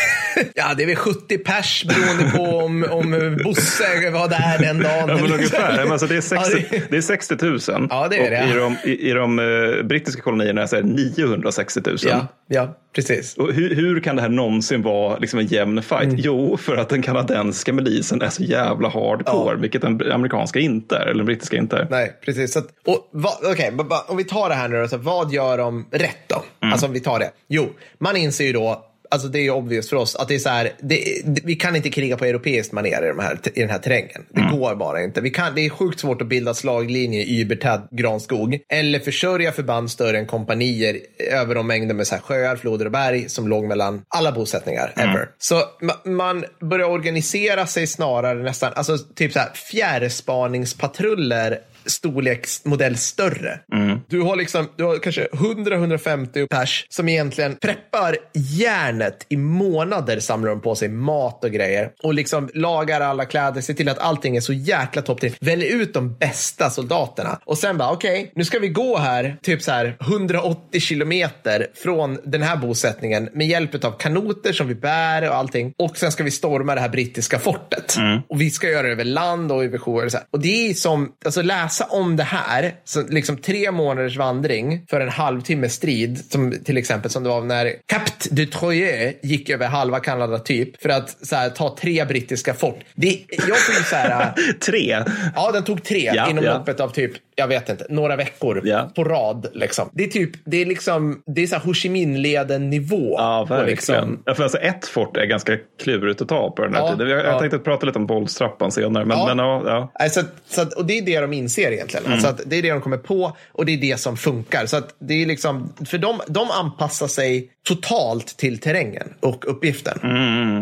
Ja, det är väl 70 pers beroende på om, om Bosse var där den dagen. Ja, men ungefär. Men Alltså, det, är 60, Ja, det- det är 60 000. Ja, det är det. I de, i, i de eh, brittiska kolonierna så är det 960 000. Ja, ja, precis. Och hur, hur kan det här någonsin vara liksom en jämn fight? Mm. Jo, för att den kanadensiska milisen är så jävla hardcore, Ja. vilket den amerikanska inte är, eller den brittiska inte är. Nej, precis. Så att, och, vad- okej, ba- ba- om vi tar det här nu då, så vad gör de rätt då? Alltså om vi tar det. Jo, man inser ju då Alltså det är ju obvious för oss att det är så här, det, det, vi kan inte kriga på europeiskt manér i, de här, i den här terrängen. Det går bara inte. Vi kan, det är sjukt svårt att bilda slaglinje i übertad granskog eller försörja förband större än kompanier över de mängder med så här sjöar, floder och berg som låg mellan alla bosättningar ever. Så ma, man börjar organisera sig snarare nästan, alltså typ så här fjärrspaningspatruller storleksmodell större. Du har liksom, du har kanske 100-150 pers som egentligen preppar järnet i månader samlar de på sig mat och grejer och liksom lagar alla kläder, ser till att allting är så jäkla topp till. Väljer ut de bästa soldaterna och sen bara okej, nu ska vi gå här typ så här 180 kilometer från den här bosättningen med hjälp av kanoter som vi bär och allting och sen ska vi storma det här brittiska fortet. Och vi ska göra det över land och över sjöar och så här. Och det är som, alltså läsa om det här, så liksom tre månaders vandring för en halvtimme strid, som till exempel som det var när Cap de Troyes gick över halva Kanada typ för att så här, ta tre brittiska fort. Det, jag ju så här, (laughs) Tre. Ja, den tog tre Ja, inom ja. loppet av typ, jag vet inte, några veckor Ja. på rad. Liksom. Det är typ, det är liksom, det är så här Ho Chi Minh-leden nivå. Ja, verkligen. liksom- Ja, för alltså ett fort är ganska klurigt att ta på den här Ja, tiden. Jag, ja. tänkte prata lite om bollstrappan senare. Men, Ja. men ja. Nej, Så, att- och det är det de inser egentligen. Mm. Alltså det är det de kommer på och det är det som funkar. Så att det är liksom, för de, de anpassar sig totalt till terrängen och uppgiften.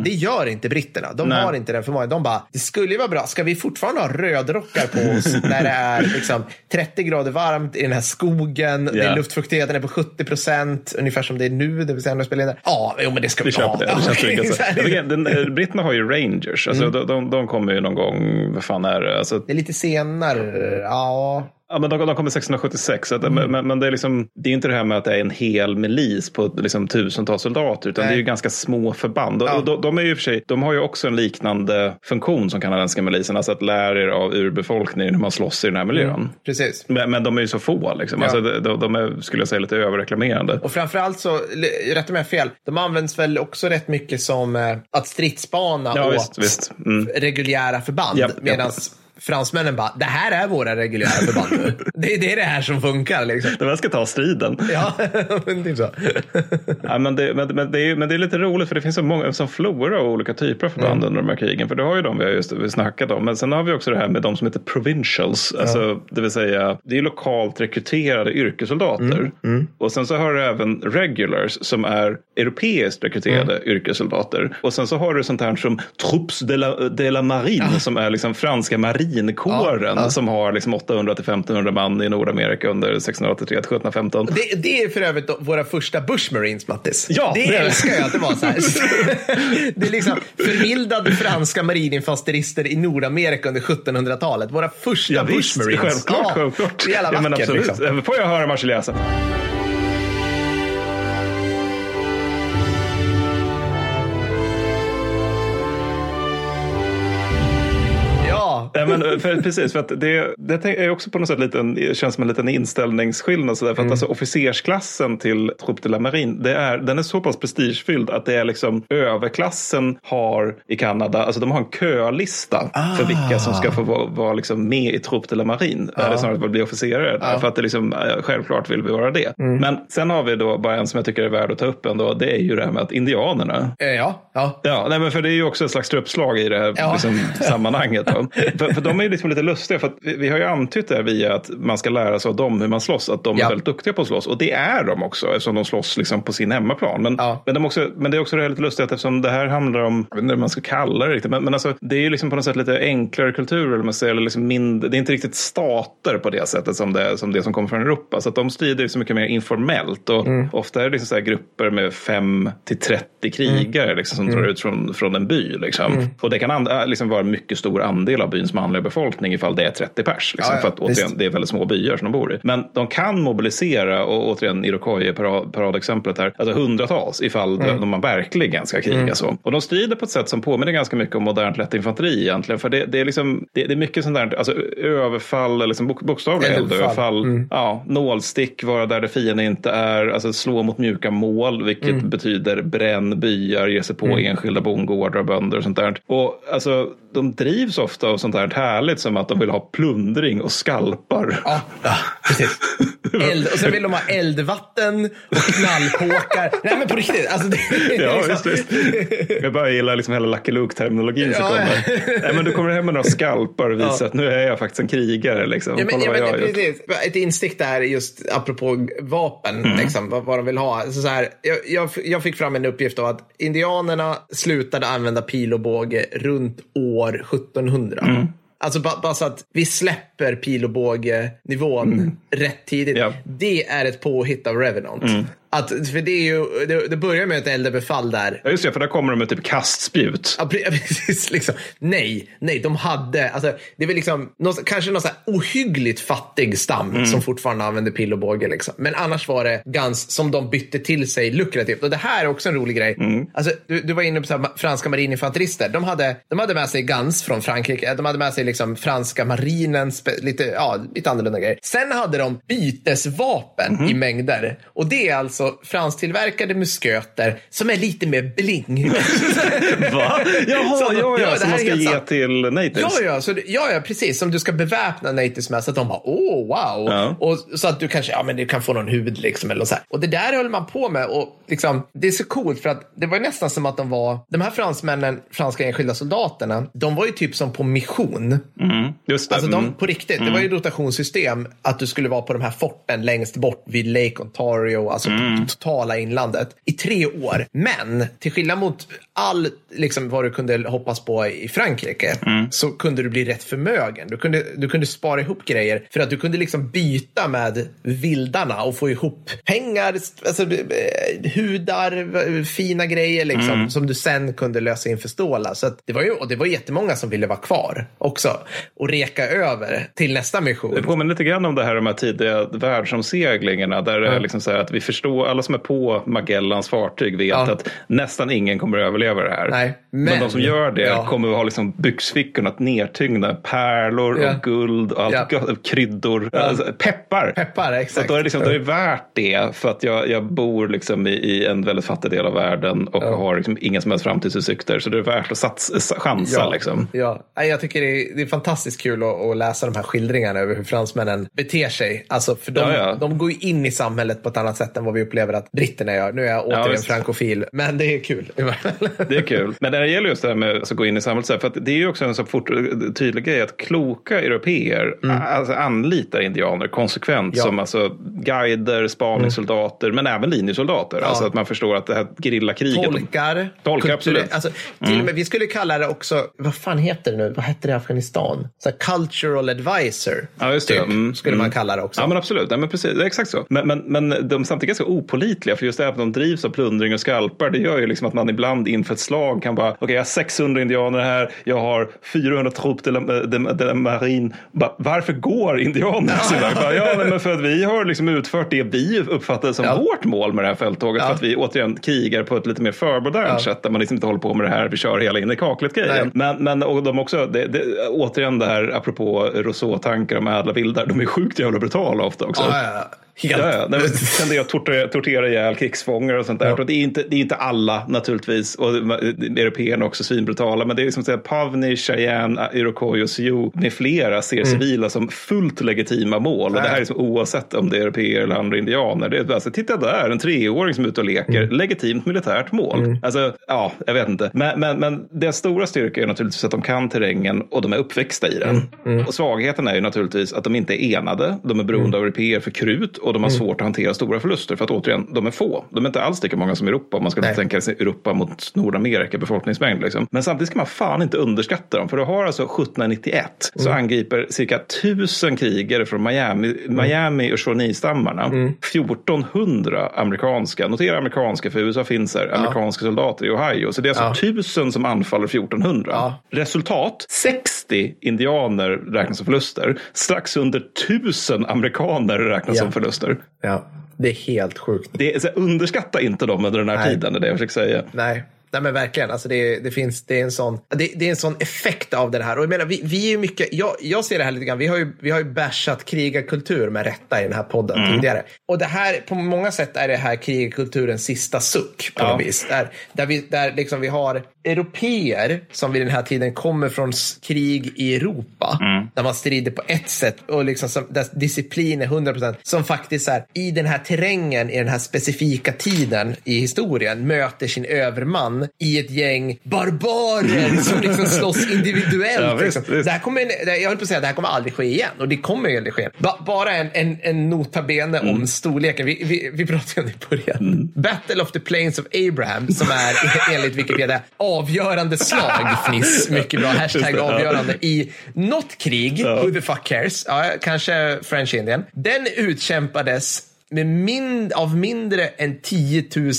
Det gör inte britterna. De Mm. Nej. har inte den förmågan. De bara, det skulle ju vara bra. Ska vi fortfarande ha rödrockar på oss (laughs) när det är liksom 30 grader varmt i den här skogen? Det Ja. är luftfuktigheten är på 70 procent, ungefär som det är nu. Det vill säga när jag spelar in det. Ja, jo, men det ska vi, Vi köper det. det känns Okej, tryggt. (laughs) så här. Jag tycker, den, eh, britterna har ju Rangers. Alltså, de, de, de kommer ju någon gång, vad fan är det? Alltså, Det är lite senare. Ja, Ja, men de, de kommer 1676. Så att, Mm. men, men det är liksom, det är inte det här med att det är en hel milis på liksom, tusentals soldater, utan Nej. det är ju ganska små förband. Ja. och de, de är ju för sig, de har ju också en liknande funktion som kanadensiska milisen, alltså att lära er av urbefolkningen hur man slåss i den här miljön. precis. Men, men de är ju så få, liksom. Ja. alltså, de, de är, skulle jag säga, lite överreklamerande. Och framförallt så, rätta mig fel, de används väl också rätt mycket som eh, att stridsspana Ja, åt visst, visst. Mm. reguljära förband. Medan fransmännen bara, det här är våra reguljära förband nu. det, (laughs) det är det här som funkar liksom. De här ska ta striden. Ja, (laughs) men typ så. Ja, men, det, men, men, det är, men det är lite roligt för det finns så många som flora av olika typer av förband Mm. under de här krigen. För det har ju de vi har just vi snackat om. Men sen har vi också det här med de som heter provincials. Alltså, det vill säga det är lokalt rekryterade yrkessoldater. Mm, Och sen så har du även regulars som är europeiskt rekryterade Mm. yrkessoldater. Och sen så har du sånt här som Troupes de la, de la Marine som är liksom franska marinkåren Ja, som har liksom 800 till 1500 man i Nordamerika under 1683 till 1715. Det, det är för övrigt våra första Bush Marines, Mattis. Ja, det, det älskar jag att det var så här. (laughs) det är liksom förmildade franska marininfanterister i Nordamerika under 1700-talet. Våra första Ja, Bush visst, Marines. självklart. Ja, självklart. Det är jävla ja, men vackert. absolut. liksom. Får jag höra Marseljäsen? Ja, Ja, men, för, precis, för att det, det är också på något sätt liten, känns som en liten inställningsskillnad. Sådär, för Mm. att alltså, officersklassen till Troupe de la Marine, det är, den är så pass prestigefylld att det är liksom överklassen har i Kanada, alltså de har en kölista för vilka som ska få vara, vara liksom med i Troupe de la Marine. Eller snarare att bli officerare. där, För att det liksom, eh, självklart vill vi vara det. Mm. Men sen har vi då bara en som jag tycker är värd att ta upp ändå. Det är ju det här med att indianerna Eh, ja, ja. Ja, nej, men för det är ju också ett slags truppslag i det här Ja. liksom, (laughs) sammanhanget. Då. (laughs) För, för de är ju liksom lite lustiga, för att vi, vi har ju antytt det via att man ska lära sig av dem hur man slåss, att de Ja. är väldigt duktiga på att slåss. Och det är de också, eftersom de slåss liksom på sin hemmaplan. Men, Ja. men, de också, men det är också det här lite lustigt, eftersom det här handlar om, jag vet inte hur man ska kalla det riktigt, men, men alltså, det är ju liksom på något sätt lite enklare kultur, eller man säger, eller liksom mindre, det är inte riktigt stater på det sättet som det, som det som kommer från Europa. Så att de strider ju så mycket mer informellt. Och Mm. ofta är det liksom så här grupper med 5 till 30 krigare liksom, som drar ut från, från en by. Liksom. Och det kan and, liksom vara en mycket stor andel av byns manliga befolkning ifall det är 30 pers. Liksom, Ja, ja, för att återigen, visst. det är väldigt små byar som de bor i. Men de kan mobilisera, och återigen Iroquois parad, paradexemplet här, alltså hundratals ifall Mm. de, man verkligen ska kriga så. Och de strider på ett sätt som påminner ganska mycket om modernt lätt infanteri egentligen. För det, det, är, liksom, det, det är mycket sånt där, alltså överfall, eller liksom bok, bokstavliga Eldöverfall. eldöverfall, Mm. ja, nålstick, vara där det fienden inte är, alltså slå mot mjuka mål, vilket Mm. betyder bränn byar, ge sig på enskilda bondgårdar och bönder och sånt där. Och alltså, de drivs ofta av sånt där härligt som att de vill ha plundring och skalpar. Ja, ja precis. Eld, och sen vill de ha eldvatten och knallkåkar. Nej men på riktigt. Alltså, det, Ja, liksom- visst, visst. Jag bara gillar liksom hela Lucky Luke-terminologin som Ja, kommer. ja. Nej, men du kommer hem med några skalpar och visar att nu är jag faktiskt en krigare. Liksom. Ja, men, Kolla ja, vad men, jag precis. Ett instick där just apropå vapen, Mm. liksom, vad, vad de vill ha. Så så här, jag, jag, jag fick fram en uppgift av att indianerna slutade använda pil och båge runt år 1700. Mm. Alltså bara, bara så att vi släpper pil och båge-nivån rätt tidigt. Mm. Ja. Det är ett påhitt av Revenant. Att, för det, är ju, det, det börjar med ett eldbefall där. Ja, just det, för där kommer de med typ kastspjut. Ja, pre- (laughs) precis. Liksom. Nej, nej, de hade, alltså, det är liksom, någon, kanske någon så här ohyggligt fattig stam Mm. som fortfarande använde pill och båge. Liksom. Men annars var det gans som de bytte till sig lukrativt. Och det här är också en rolig grej. Mm. Alltså, du, du var inne på så här, franska marininfanterister. De hade, de hade med sig gans från Frankrike. De hade med sig liksom franska marinen, lite, ja, lite annorlunda grejer. Sen hade de bytesvapen Mhm. i mängder. Och det är alltså fransktillverkade musköter som är lite mer bling. (laughs) (laughs) Va? Jaha, Så- ja, ja, som man ska ge sant. till natives. Ja, ja, så, ja, ja, precis. Som du ska beväpna natives med så att de bara, åh, wow. Ja. Och så att du kanske, ja men du kan få någon hud liksom eller så här. Och det där höll man på med och liksom, det är så coolt för att det var nästan som att de var, de här fransmännen, franska enskilda soldaterna, de var ju typ som på mission. Mm, just det. Alltså de, mm. på riktigt, det var ju ett rotationssystem att du skulle vara på de här forten längst bort vid Lake Ontario, alltså Mm. På totala inlandet, i tre år. Men till skillnad mot all, liksom vad du kunde hoppas på i Frankrike, Mm. så kunde du bli rätt förmögen. Du kunde, du kunde spara ihop grejer för att du kunde liksom byta med vildarna och få ihop pengar, alltså, eh, hudar, fina grejer liksom, Mm. som du sen kunde lösa in för stålar. Så det var ju, och det var jättemånga som ville vara kvar också och reka över till nästa mission. Det påminner lite grann om det här de här tidiga världsomseglingarna där det är liksom så här att vi förstår, alla som är på Magellans fartyg vet Ja. att nästan ingen kommer att överleva det här. Nej, men, men- de som gör det ja. kommer att ha liksom byxfickorna nedtyngda pärlor Ja. och guld och allt Ja. kryddor, alltså, peppar. Peppar, Så exakt. då är det, liksom, då är det värt det för att jag, jag bor liksom i, i en väldigt fattig del av världen och har liksom inga som helst framtidsutsikter. Så det är värt att satsa, chansa. Liksom. ja. Jag tycker det är, det är fantastiskt kul att, att läsa de här skildringarna över hur fransmännen beter sig. Alltså, för de, de går ju in i samhället på ett annat sätt än vad vi upplever att britterna gör. Nu är jag återigen visst. frankofil, men det är kul. (laughs) Det är kul. Men när det gäller just det här med att gå in i samhället, för att det är ju också en så fort, tydlig grej att kloka europeer alltså, anlitar indianer konsekvent Mm. Ja. som alltså, guider, spaningssoldater, men även linjesoldater. Alltså att man förstår att det här gerillakriget. Tolkar. Tolkar, absolut. Mm. Alltså, till och med, vi skulle kalla det också, vad fan heter det nu? Vad hette det i Afghanistan? Så här, cultural advisor. Ja, just det. Typ, Mm, skulle man kalla det också. Ja, men absolut. Nej, men precis. Det är exakt så. Men, men, men de är samtidigt ganska opolitliga. För just det här att de drivs av plundring och skalpar. Det gör ju liksom att man ibland inför ett slag kan bara, okej, jag har 600 indianer här. Jag har 400 trupp de, de, de marin. Bara, varför går indianerna så där? Ja, men för att vi har liksom utfört det vi uppfattade som Ja. vårt mål med det här fälttåget. Ja. För att vi återigen krigar på ett lite mer förmodernt Ja. sätt. Där man liksom inte håller på med det här, vi kör hela in i kaklet-grejen. Men, men och de också, det, det, återigen det här apropå Rousseau-tankar om ädla vildar, de är sjukt jävla brutala ofta också. Ja, ja. Helt. Ja, ja. Nej, men (laughs) Sen det att tortera, tortera ihjäl krigsfångar och sånt där. Ja. Och Det, är inte, det är inte alla naturligtvis. Och européerna också svinbrutala. Men det är liksom här, Pavni, Cheyenne, Iroquois och Sioux med flera ser civila som fullt legitima mål. Och det här är Mm. Liksom oavsett om det är europeer eller andra indianer. Det är bara så, titta där, en treåring som är ute och leker. Mm. Legitimt militärt mål. Alltså, ja, jag vet inte. Men, men, men deras stora styrka är naturligtvis att de kan terrängen och de är uppväxta i den. Mm. Och svagheten är ju naturligtvis att de inte är enade. De är beroende av europeer för krut och de har svårt att hantera stora förluster för att återigen, de är få. De är inte alls lika många som Europa om man skulle Nej. tänka sig Europa mot Nordamerika befolkningsmängd. Liksom. Men samtidigt ska man fan inte underskatta dem för du har alltså 1791 så Mm. angriper cirka tusen krigare från Miami, Mm. Miami och Shawnee-stammarna 1400 amerikanska, notera amerikanska för USA finns här, amerikanska soldater i Ohio. Så det är alltså Ja. som anfaller 1400. Ja. Resultat 60 indianer räknas som förluster. Strax under tusen amerikaner räknas Ja. som förluster. Ja, det är helt sjukt. Det är, så underskatta inte dem under den här Nej. tiden, det är det jag försöker säga. Nej. Nej men verkligen, alltså det, det finns, det är en sån, det, det är en sån effekt av det här. Och jag menar, vi, vi är mycket, jag, jag ser det här lite grann, vi har ju, vi har ju bashat krigarkultur med rätta i den här podden Mm. tidigare. Och det här, på många sätt är det här krigarkulturens sista suck på Ja. något vis. Där, där, vi, där liksom vi har europeer som vid den här tiden kommer från krig i Europa. Mm. Där man strider på ett sätt och liksom som, där disciplin är 100%. Som faktiskt här, i den här terrängen, i den här specifika tiden i historien möter sin överman i ett gäng barbarer som liksom slåss individuellt. Ja, visst, liksom. visst. Det här kommer, jag höll på att säga det här kommer aldrig ske igen och det kommer ju aldrig ske. Ba, bara en, en, en notabene Mm. om storleken. Vi, vi, vi pratade om det i början. Battle of the Plains of Abraham som är (laughs) enligt Wikipedia avgörande slag. (laughs) Fniss, mycket bra. Hashtag avgörande i något krig. Ja. Who the fuck cares? Ja, kanske French Indian. Den utkämpades med min, av mindre än 10 000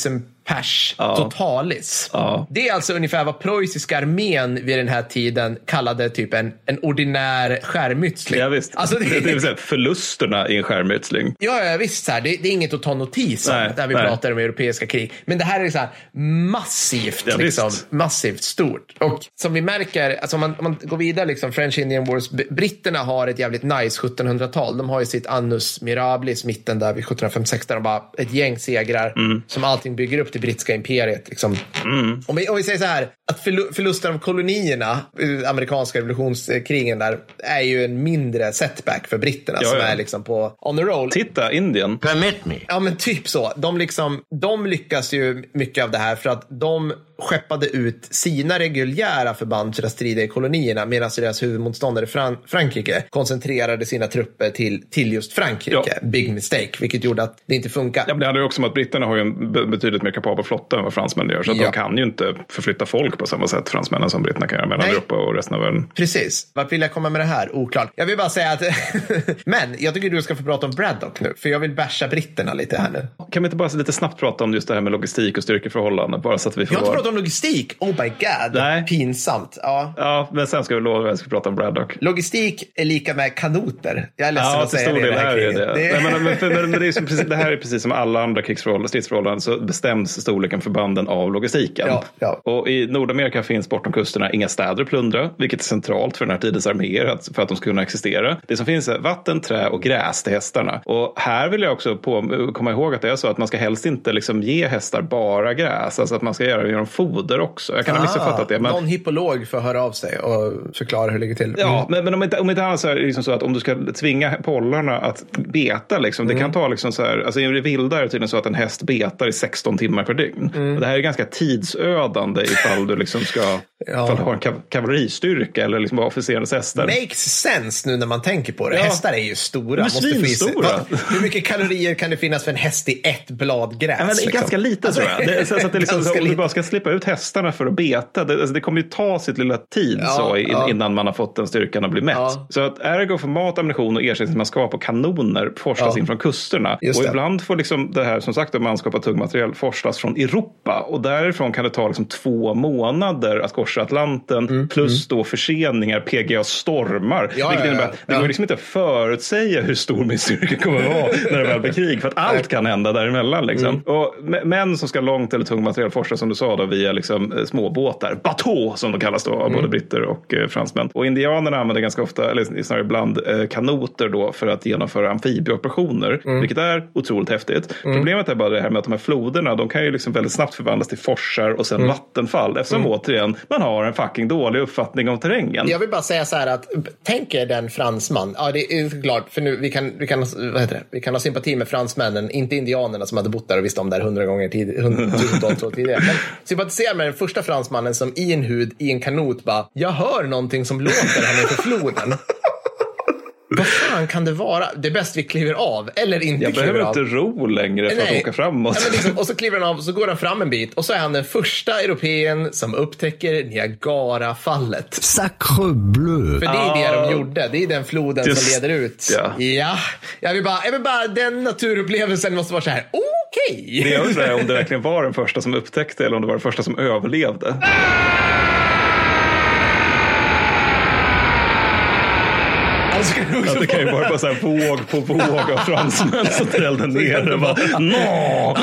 pers Ja. totalis. Ja. Det är alltså ungefär vad preussiska armén vid den här tiden kallade typ en, en ordinär skärmytsling. Ja, visst. Alltså det, det, det vill säga förlusterna i en skärmytsling. Ja, ja visst. Så här, det, det är inget att ta notis om Nej, när vi nej. pratar om europeiska krig. Men det här är så här massivt, Ja, liksom, massivt stort. Och som vi märker, alltså om man, om man går vidare, liksom, French Indian Wars, britterna har ett jävligt nice 1700-tal. De har ju sitt annus mirabilis mitten där vid 1756 där de bara ett gäng segrar Mm. som allting bygger upp det brittiska imperiet. Liksom. Om, vi, om vi säger så här, att förlu- förlusten av kolonierna, amerikanska revolutionskrigen där, är ju en mindre setback för britterna Ja, som ja. är liksom på on the roll. Titta, Indien. Permit me. Ja, men typ så. De, liksom, de lyckas ju mycket av det här för att de skeppade ut sina reguljära förband för att strida i kolonierna medan deras huvudmotståndare Fran- Frankrike koncentrerade sina trupper till, till just Frankrike. Ja. Big mistake, vilket gjorde att det inte funkar. Ja, men det handlar ju också om att britterna har ju en be- betydligt mer kapabel flotta än vad fransmännen gör. Så Ja. de kan ju inte förflytta folk på samma sätt, fransmännen, som britterna kan göra mellan. Europa och resten av världen. Precis. Vart vill jag komma med det här? Oklart. Jag vill bara säga att... (laughs) Men jag tycker du ska få prata om Braddock nu, för jag vill basha britterna lite här nu. Kan vi inte bara lite snabbt prata om just det här med logistik och styrkeförhållanden? Bara så att vi får Pratat om logistik. Oh my god. Nej. Pinsamt. Ja. Ja, men sen ska vi lova att jag ska prata om Braddock. Logistik är lika med kanoter. Jag är ledsen Ja, att säga stor det del det här är det det. Nej, men, men, men, det, som (laughs) det här är precis som alla andra krigsförhållanden, stridsförhållanden, så bestäms storleken för banden av logistiken. Ja, ja. Och i Nordamerika finns bortom kusterna inga städer att plundra, vilket är centralt för den här tidens arméer för att de ska kunna existera. Det som finns är vatten, trä och gräs till hästarna. Och här vill jag också på, komma ihåg att det är så att man ska helst inte liksom ge hästar bara gräs, alltså att man ska göra genom foder också. Jag kan ha missuppfattat det. Men... Ah, Någon hippolog får höra av sig och förklara hur det ligger till. Ja, men, men om inte, om inte annat så är liksom så att om du ska tvinga pollarna att beta, liksom, det kan ta liksom så här, alltså i det vilda är det tydligen så att en häst betar i 16 timmar per dygn. Och det här är ganska tidsödande ifall du liksom ska, Ja. ifall du har en kav- kavalleristyrka eller liksom bara officerarnas hästar. Makes sense nu när man tänker på det. Ja. Hästar är ju stora. är måste. Vad- Hur mycket kalorier kan det finnas för en häst i ett blad gräs? Ja, det liksom? ganska lite tror jag. Det, är så, så att det liksom, (laughs) om du bara ska slippa ut hästarna för att beta, det, alltså, det kommer ju ta sitt lilla tid Ja, så, in, ja. innan man har fått den styrkan att bli mätt. Så att ergo för mat, ammunition och ersättningsmanskap och kanoner forslas in från kusterna. Just och det. ibland får liksom det här som sagt manskap och tung material forslas från Europa. Och därifrån kan det ta liksom två månader att korsa Atlanten plus då förseningar, PGA stormar. Mm, Ja, vilket innebär, det Ja. går liksom inte att förutsäga hur stor min styrka kommer att vara när det väl blir krig. För att allt kan hända däremellan. Liksom. Mm. Och män som ska långt eller tung material forslas som du sa då, via liksom, eh, småbåtar, batå som de kallas då av Mm. både britter och eh, fransmän. Och indianerna använder ganska ofta, eller snarare ibland, eh, kanoter då för att genomföra amfibieoperationer. Mm. Vilket är otroligt häftigt. Problemet är bara det här med att de här floderna, de kan ju liksom väldigt snabbt förvandlas till forsar och Mm. sen vattenfall. Eftersom återigen, man har en fucking dålig uppfattning om terrängen. Jag vill bara säga så här att tänk er den fransman. Ja, det är klart, för nu vi kan, vi kan, vad heter det? Vi kan ha sympati med fransmännen, inte indianerna som hade bott där och visste om det här hundra gånger tid, (laughs) hundratusentals år tidigare. Men sympatisera med den första fransmannen som i en hud, i en kanot bara, jag hör någonting som låter här nere för floden. Vad fan kan det vara? Det är bäst vi kliver av, eller inte Jag kliver behöver av. inte ro längre för att Nej. åka framåt. Ja, men liksom, och så kliver han av och så går han fram en bit och så är han den första europeen som upptäcker Niagarafallet. Sacre bleu. För det är det Ah. de gjorde. Det är den floden Just- som leder ut. ja. ja. Jag, vill bara, jag vill bara, den naturupplevelsen måste vara så här, okej. Det jag undrar är om det verkligen var den första som upptäckte eller om det var den första som överlevde. Alltså, (laughs) kan du också Att det kan ju vara så här våg på våg av fransmän som trällde ner. Och bara! Ah!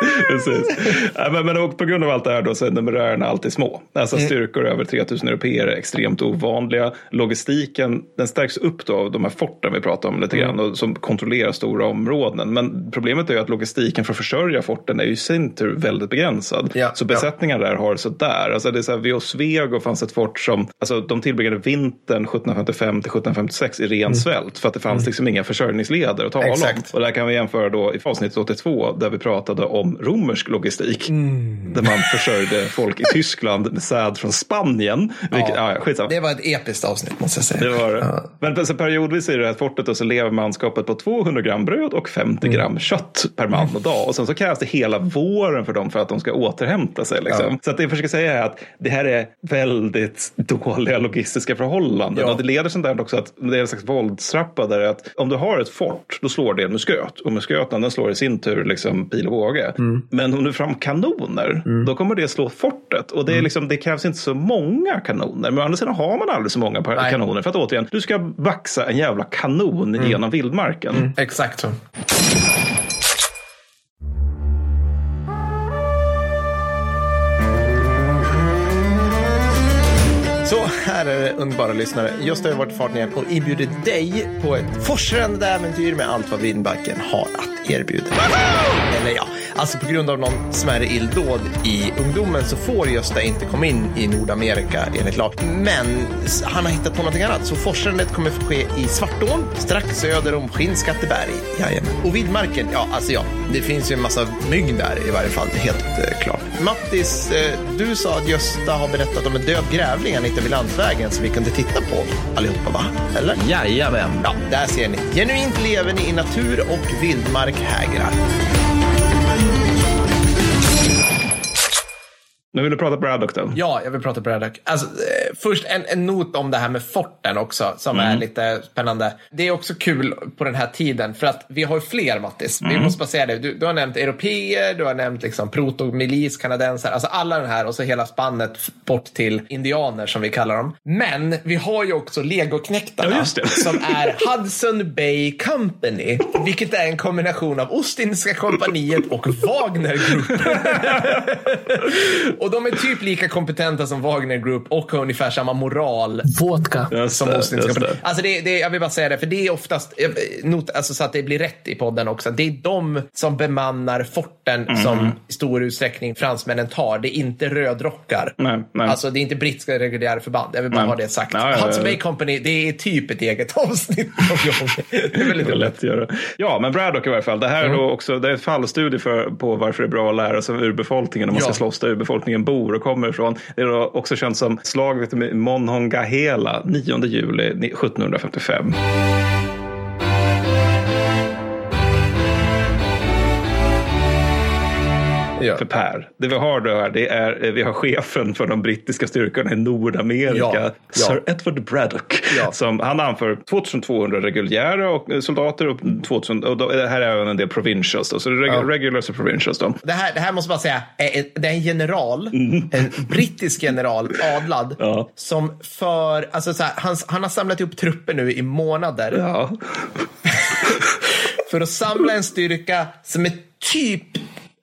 (laughs) Precis. Ja, men, men och på grund av allt det här då så är numerärerna alltid små. Alltså styrkor över 3000 europeer är extremt ovanliga. Logistiken den stärks upp då av de här forten vi pratar om lite grann och som kontrollerar stora områden. Men problemet är ju att logistiken för att försörja forten är ju i sin tur väldigt begränsad. Ja, så besättningen där har sådär. Alltså det är så här, vid Oswego fanns ett fort som, alltså de tillbringade vintern 1755 till 1756 i ren svält för att det fanns liksom inga försörjningsleder att tala om. Exakt. Och där kan vi jämföra då i avsnitt 82 där vi pratade om romersk logistik. Där man försörjde folk i Tyskland med säd från Spanien. Vilket, ja. Ja. Det var ett episkt avsnitt måste jag säga. Det var det. Men så periodvis i det här fortet då, så lever manskapet på 200 gram bröd och 50 gram kött per man och dag. Och sen så krävs det hela våren för dem för att de ska återhämta sig. Liksom. Så att det jag försöker säga är att det här är väldigt dåliga logistiska förhållanden. Ja. Och det leder sånt där också att det är en slags våldstrappa där att om du har ett fort då slår det en musköt. Och musköten den slår i sin tur liksom pil och båge. Men om du fram kanoner då kommer det slå fortet. Och det, är liksom, det krävs inte så många kanoner. Men å andra sidan har man aldrig så många Nej. kanoner. För att återigen, du ska vaxa en jävla kanon genom vildmarken. Exakt så. Så här är det underbara lyssnare. Just har jag varit i farten igen och inbjuder dig på ett forsrande äventyr med allt vad Vindbacken har att erbjuda. Eller ja, alltså på grund av någon smärre illdåd i ungdomen så får Gösta inte komma in i Nordamerika enligt lag. Men han har hittat på någonting annat. Så forsrandet kommer få ske i Svartån, strax söder om Skinnskatteberg. Jajamän. Och vildmarken, ja alltså ja, det finns ju en massa mygg där i varje fall, helt eh, klart. Mattis, eh, du sa att Gösta har berättat om en död grävling han hittade vid landsvägen som vi kunde titta på allihopa, va? Eller? Jajamän. Ja, där ser ni. Genuint leverne i natur och vildmark hägrar. Nu vill du prata Braddock då? Ja, jag vill prata Braddock. Alltså, eh, först en, en not om det här med forten också, som Mm. är lite spännande. Det är också kul på den här tiden, för att vi har ju fler, Mattis. Mm. Vi måste bara säga det. Du, du har nämnt europeer, du har nämnt liksom protomilis, kanadensare, alltså alla den här och så hela spannet bort till indianer som vi kallar dem. Men vi har ju också legoknektarna Ja, (laughs) som är Hudson Bay Company, vilket är en kombination av Ostindiska kompaniet och Wagner Group. (laughs) Och de är typ lika kompetenta som Wagner Group och har ungefär samma moral Vodka. Just som det. Alltså det, det, jag vill bara säga det, för det är oftast, not, alltså så att det blir rätt i podden också. Det är de som bemannar forten Mm. som i stor utsträckning fransmännen tar. Det är inte rödrockar. Nej, nej. Alltså det är inte brittiska reguljära förband. Jag vill bara Nej. ha det sagt. Ja. Hudson Bay Company, det är typ ett eget (laughs) avsnitt någon gång. Det är väldigt Det är lätt att göra. Ja, men Braddock i varje fall. Det här är Mm. då också det är en fallstudie för, på varför det är bra att lära sig av urbefolkningen om man Ja. ska slåss där befolkningen bor och kommer ifrån. Det är då också känt som slaget med Monongahela 9 juli 1755. Ja. För Per, det vi har då här, det är, eh, vi har chefen för de brittiska styrkorna i Nordamerika, Ja. Sir Edward Braddock. Som, han anför 2200 reguljära och, eh, soldater och 2000, och då, det här är även en del provincials. Då, så det är regulars och provincials. Då. Det här, det här måste bara säga, är, det är en general, (laughs) en brittisk general, adlad, som för, alltså så här, han, han har samlat ihop trupper nu i månader (laughs) för att samla en styrka som är typ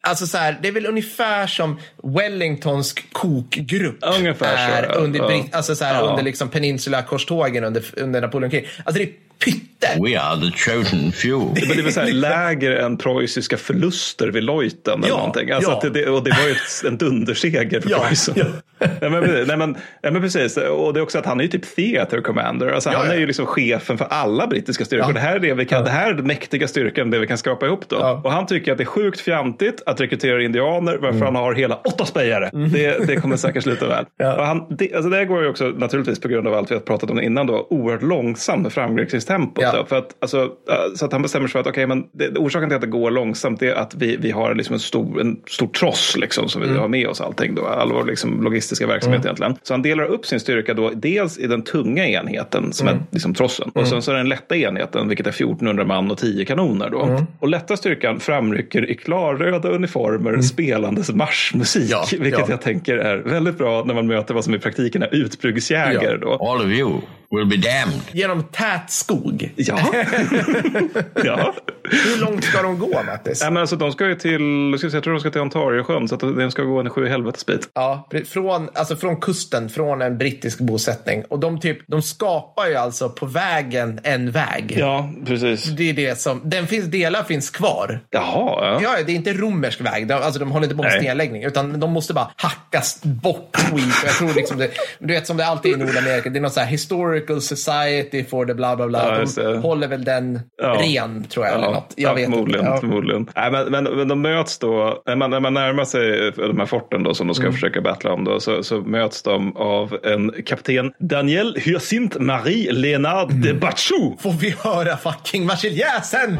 Alltså så här, det är väl ungefär som Wellingtons kokgrupp Ungefär så, är ja. under, Ja. Alltså så här, Ja. under liksom Peninsula-korstågen under, under Napoleonkriget. Alltså det är pytte. We are the chosen few. Men det är väl så här (laughs) lägre än preussiska förluster vid Leuten eller Ja, någonting. Alltså ja. det, och det var ju ett, en dunderseger för Ja, Preussen. ja. (laughs) Nej, men, nej, men, nej, men precis. Och det är också att han är ju typ theater commander. Alltså, Ja, han är ju liksom chefen för alla brittiska styrkor. Ja. Det här är det vi kan, det här är den mäktiga styrkan, det vi kan skrapa ihop då. Ja. Och han tycker att det är sjukt fjantigt att rekrytera indianer varför han har hela åtta spejare. Det, det kommer säkert sluta väl. Mm. Ja. Och han, det, alltså det går ju också naturligtvis på grund av allt vi har pratat om innan då oerhört långsamt med framgångstempot. Ja. Då, för att, alltså, så att han bestämmer sig för att okej, men det, orsaken till att det går långsamt är att vi, vi har liksom en stor, en stor tross liksom, som vi Mm. har med oss allting. Då, all vår liksom, logistiska verksamhet egentligen. Så han delar upp sin styrka då dels i den tunga enheten som Mm. är liksom trossen. Och sen så är den lätta enheten vilket är 1400 man och 10 kanoner. Då. Mm. Och lätta styrkan framrycker i klarröda uniformer spelandes marschmusik. Ja, vilket ja. jag tänker är väldigt bra när man möter vad som i praktiken är utbryggsjägare. Då. All of you will be damned. Genom tät skog. Ja. (laughs) ja. Hur långt ska de gå, Mattis? Nej, men alltså, de ska ju till, jag ska säga, jag tror de ska till Ontariosjön så att de ska gå en sju helvetes bit. Ja, från, alltså från kusten, från en brittisk bosättning. Och de, typ, de skapar ju alltså på vägen en väg. Ja, precis. Det är det som, den finns, delar finns kvar. Jaha, ja. Ja, det är inte romersk väg. De, alltså, de håller inte på med Nej. snedläggning. Utan de måste bara hackas bort skit. Jag tror liksom det, du vet som det alltid är i Nordamerika. Det är något så här historical society for the bla bla bla. Ja, de håller väl den Ja. ren tror jag. eller något. Jag ja, vet förmodligen. inte. Ja. förmodligen. Nej, men, men, men de möts då, när man, när man närmar sig de här forten då, som de ska Mm. försöka battla om, då, så, så möts de av en kapten Daniel Hyacinthe Marie Lénard de Mm. Bachou. Får vi höra fucking Marseljäsen?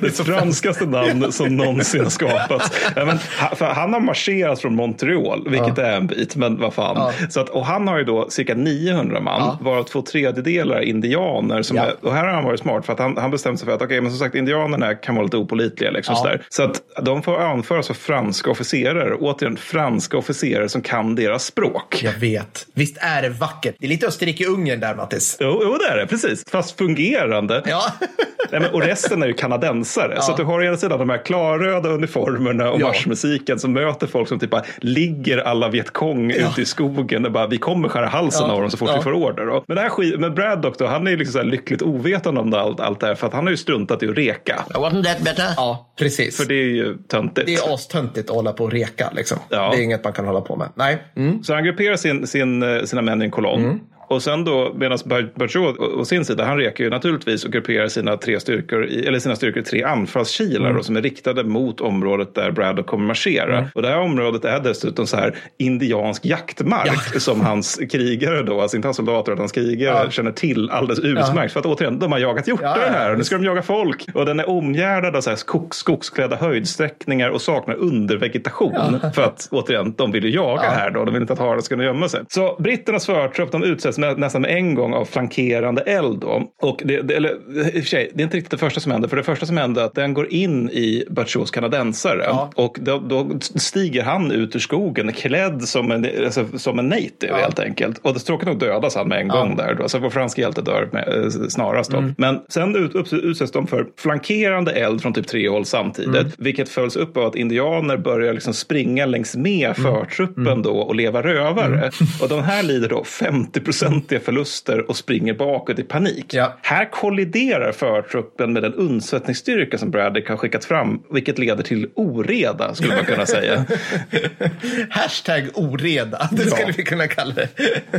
Det franskaste namn som någonsin har skapats. Ja, men, han har marscherat från Montreal, vilket är en bit, men vad fan. Ja. Så att, och han har ju då cirka 900 man, Ja. varav två tredjedelar indianer. Som Ja. är, och här har han varit smart, för att han, han bestämde sig för att okej, men som sagt, indianerna kan vara lite opolitliga. Liksom, Ja. sådär. Så att de får anföras för franska officerare. Återigen, franska officerare som kan deras språk. Jag vet. Visst är det vackert? Det är lite Österrike-Ungern där, Mattis. Jo, jo, det är det, precis. Fast fungerande. Ja. Nej, men, och resten är ju (laughs) kanadensare. Så att du har å ena sidan de här klarröda uniformerna och Ja. marschmusiken som möter folk som typ bara ligger alla Vietkong ute i skogen och bara vi kommer skära halsen Ja. av dem så fort Ja. vi får order. Då. Men, det här skit, men Braddock då, han är ju liksom så här lyckligt ovetande om det, allt, allt det här för att han har ju struntat i att reka. Wasn't that better? ja, precis. För det är ju töntigt. Det är astöntigt att hålla på och reka. Liksom. Ja. Det är inget man kan hålla på med. Nej. Mm. Så han grupperar sin, sin, eh, sina män i en kolonn. Och sen då, medan Bajot å sin sida, han reker ju naturligtvis och grupperar sina tre styrkor, eller sina styrkor i tre anfallskilar då, som är riktade mot området där Braddock kommer marschera. Och det här området är dessutom så här indiansk jaktmark (laughs) som hans krigare då, alltså inte hans soldater utan hans krigare Ja. känner till alldeles utmärkt. För att återigen, de har jagat hjortar Ja, ja, här nu ska de jaga folk. Och den är omgärdad av så här skog, skogsklädda höjdsträckningar och saknar undervegetation. För att återigen, de vill ju jaga Ja. här då. De vill inte att haren ska gömma sig. Så britternas förtrupp de utsätts nä, nästan med en gång av flankerande eld. Då. Och det, det, eller, i och för sig, det är inte riktigt det första som händer. För det första som händer är att den går in i Bachots kanadensare. Ja. Och då, då stiger han ut ur skogen klädd som en, alltså, som en native helt enkelt. Och det tråkigt nog dödas han med en gång där. Då. Så vår franska hjälte dör med, eh, snarast. Då. Men sen ut, upp, utsätts de för flankerande eld från typ tre håll samtidigt. Vilket följs upp av att indianer börjar liksom springa längs med förtruppen då och leva rövare. Och de här lider då 50-procentiga förluster och springer bakåt i panik. Ja. Här kolliderar förtruppen med den undsättningsstyrka som Braddock har skickat fram, vilket leder till oreda skulle man kunna säga. (laughs) Hashtag oreda. Det skulle vi kunna kalla det.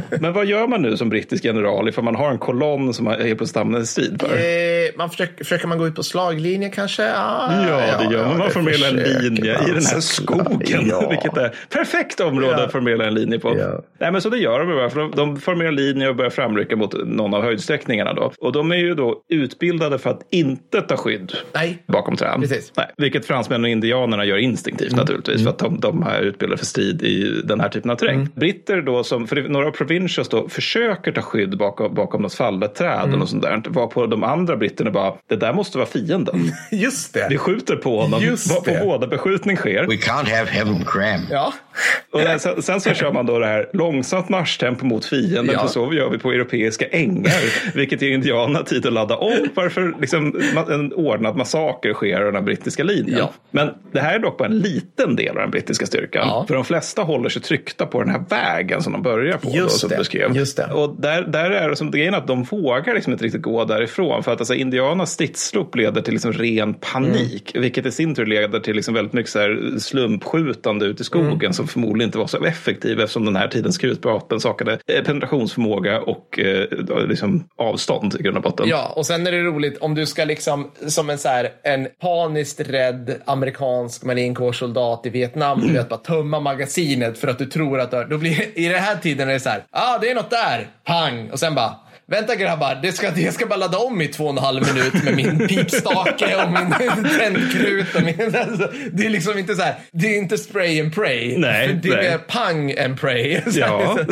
(laughs) Men vad gör man nu som brittisk general ifall man har en kolonn som helt plötsligt hamnar i strid för? Eh, man försöker, försöker man gå ut på slaglinje kanske? Ah, Ja, det gör man. Man formerar en linje man i den här skogen. Ja. Vilket är perfekt område Ja. att formera en linje på. Ja. Nej, men så det gör de. För de, de formerar linje och börjar framrycka mot någon av höjdsträckningarna. Då. Och de är ju då utbildade för att inte ta skydd Nej. bakom träd. Precis. Nej, vilket fransmännen och indianerna gör instinktivt naturligtvis. För att de, de är utbildade för strid i den här typen av terräng. Britter då, som, för några av provincials då, försöker ta skydd bakom, bakom något fallet träd och sånt där. Varpå de andra britterna bara, det där måste vara fienden. (laughs) Just det. Vi skjuter på honom. Just det. båda beskjutning sker. We can't have heaven cram. Ja. Och sen, sen så kör man då det här långsamt marschtempo mot fienden Ja. på så gör vi på europeiska ängar, vilket ger indianerna tid att ladda om varför liksom, en ordnad massaker sker av den brittiska linjen. Ja. Men det här är dock bara en liten del av den brittiska styrkan. Ja. För de flesta håller sig tryckta på den här vägen som de börjar på. Just då, som det, du beskrev. just det. Och där, där är det som grejen att de vågar liksom inte riktigt gå därifrån. För att alltså, indianernas stridsrop leder till liksom ren panik. Mm. Vilket i sin tur leder till liksom väldigt mycket så här slumpskjutande ut i skogen. Mm. Som förmodligen inte var så effektiv eftersom den här tidens krutvapen saknade eh, förmåga och eh, liksom avstånd i grund och botten. Ja, och sen är det roligt om du ska liksom som en så här en paniskt rädd amerikansk marinkårssoldat i Vietnam, du vet bara tömma magasinet för att du tror att du har, då blir i den här tiden är det så här, ja ah, det är något där, pang, och sen bara Vänta grabbar, det ska, jag ska bara ladda om i två och en halv minut med min (laughs) pipstake och min tändkrut. Och min, alltså, det är liksom inte så här, det är inte spray and pray. Nej, för det nej. är pang and pray. (laughs) Ja, här,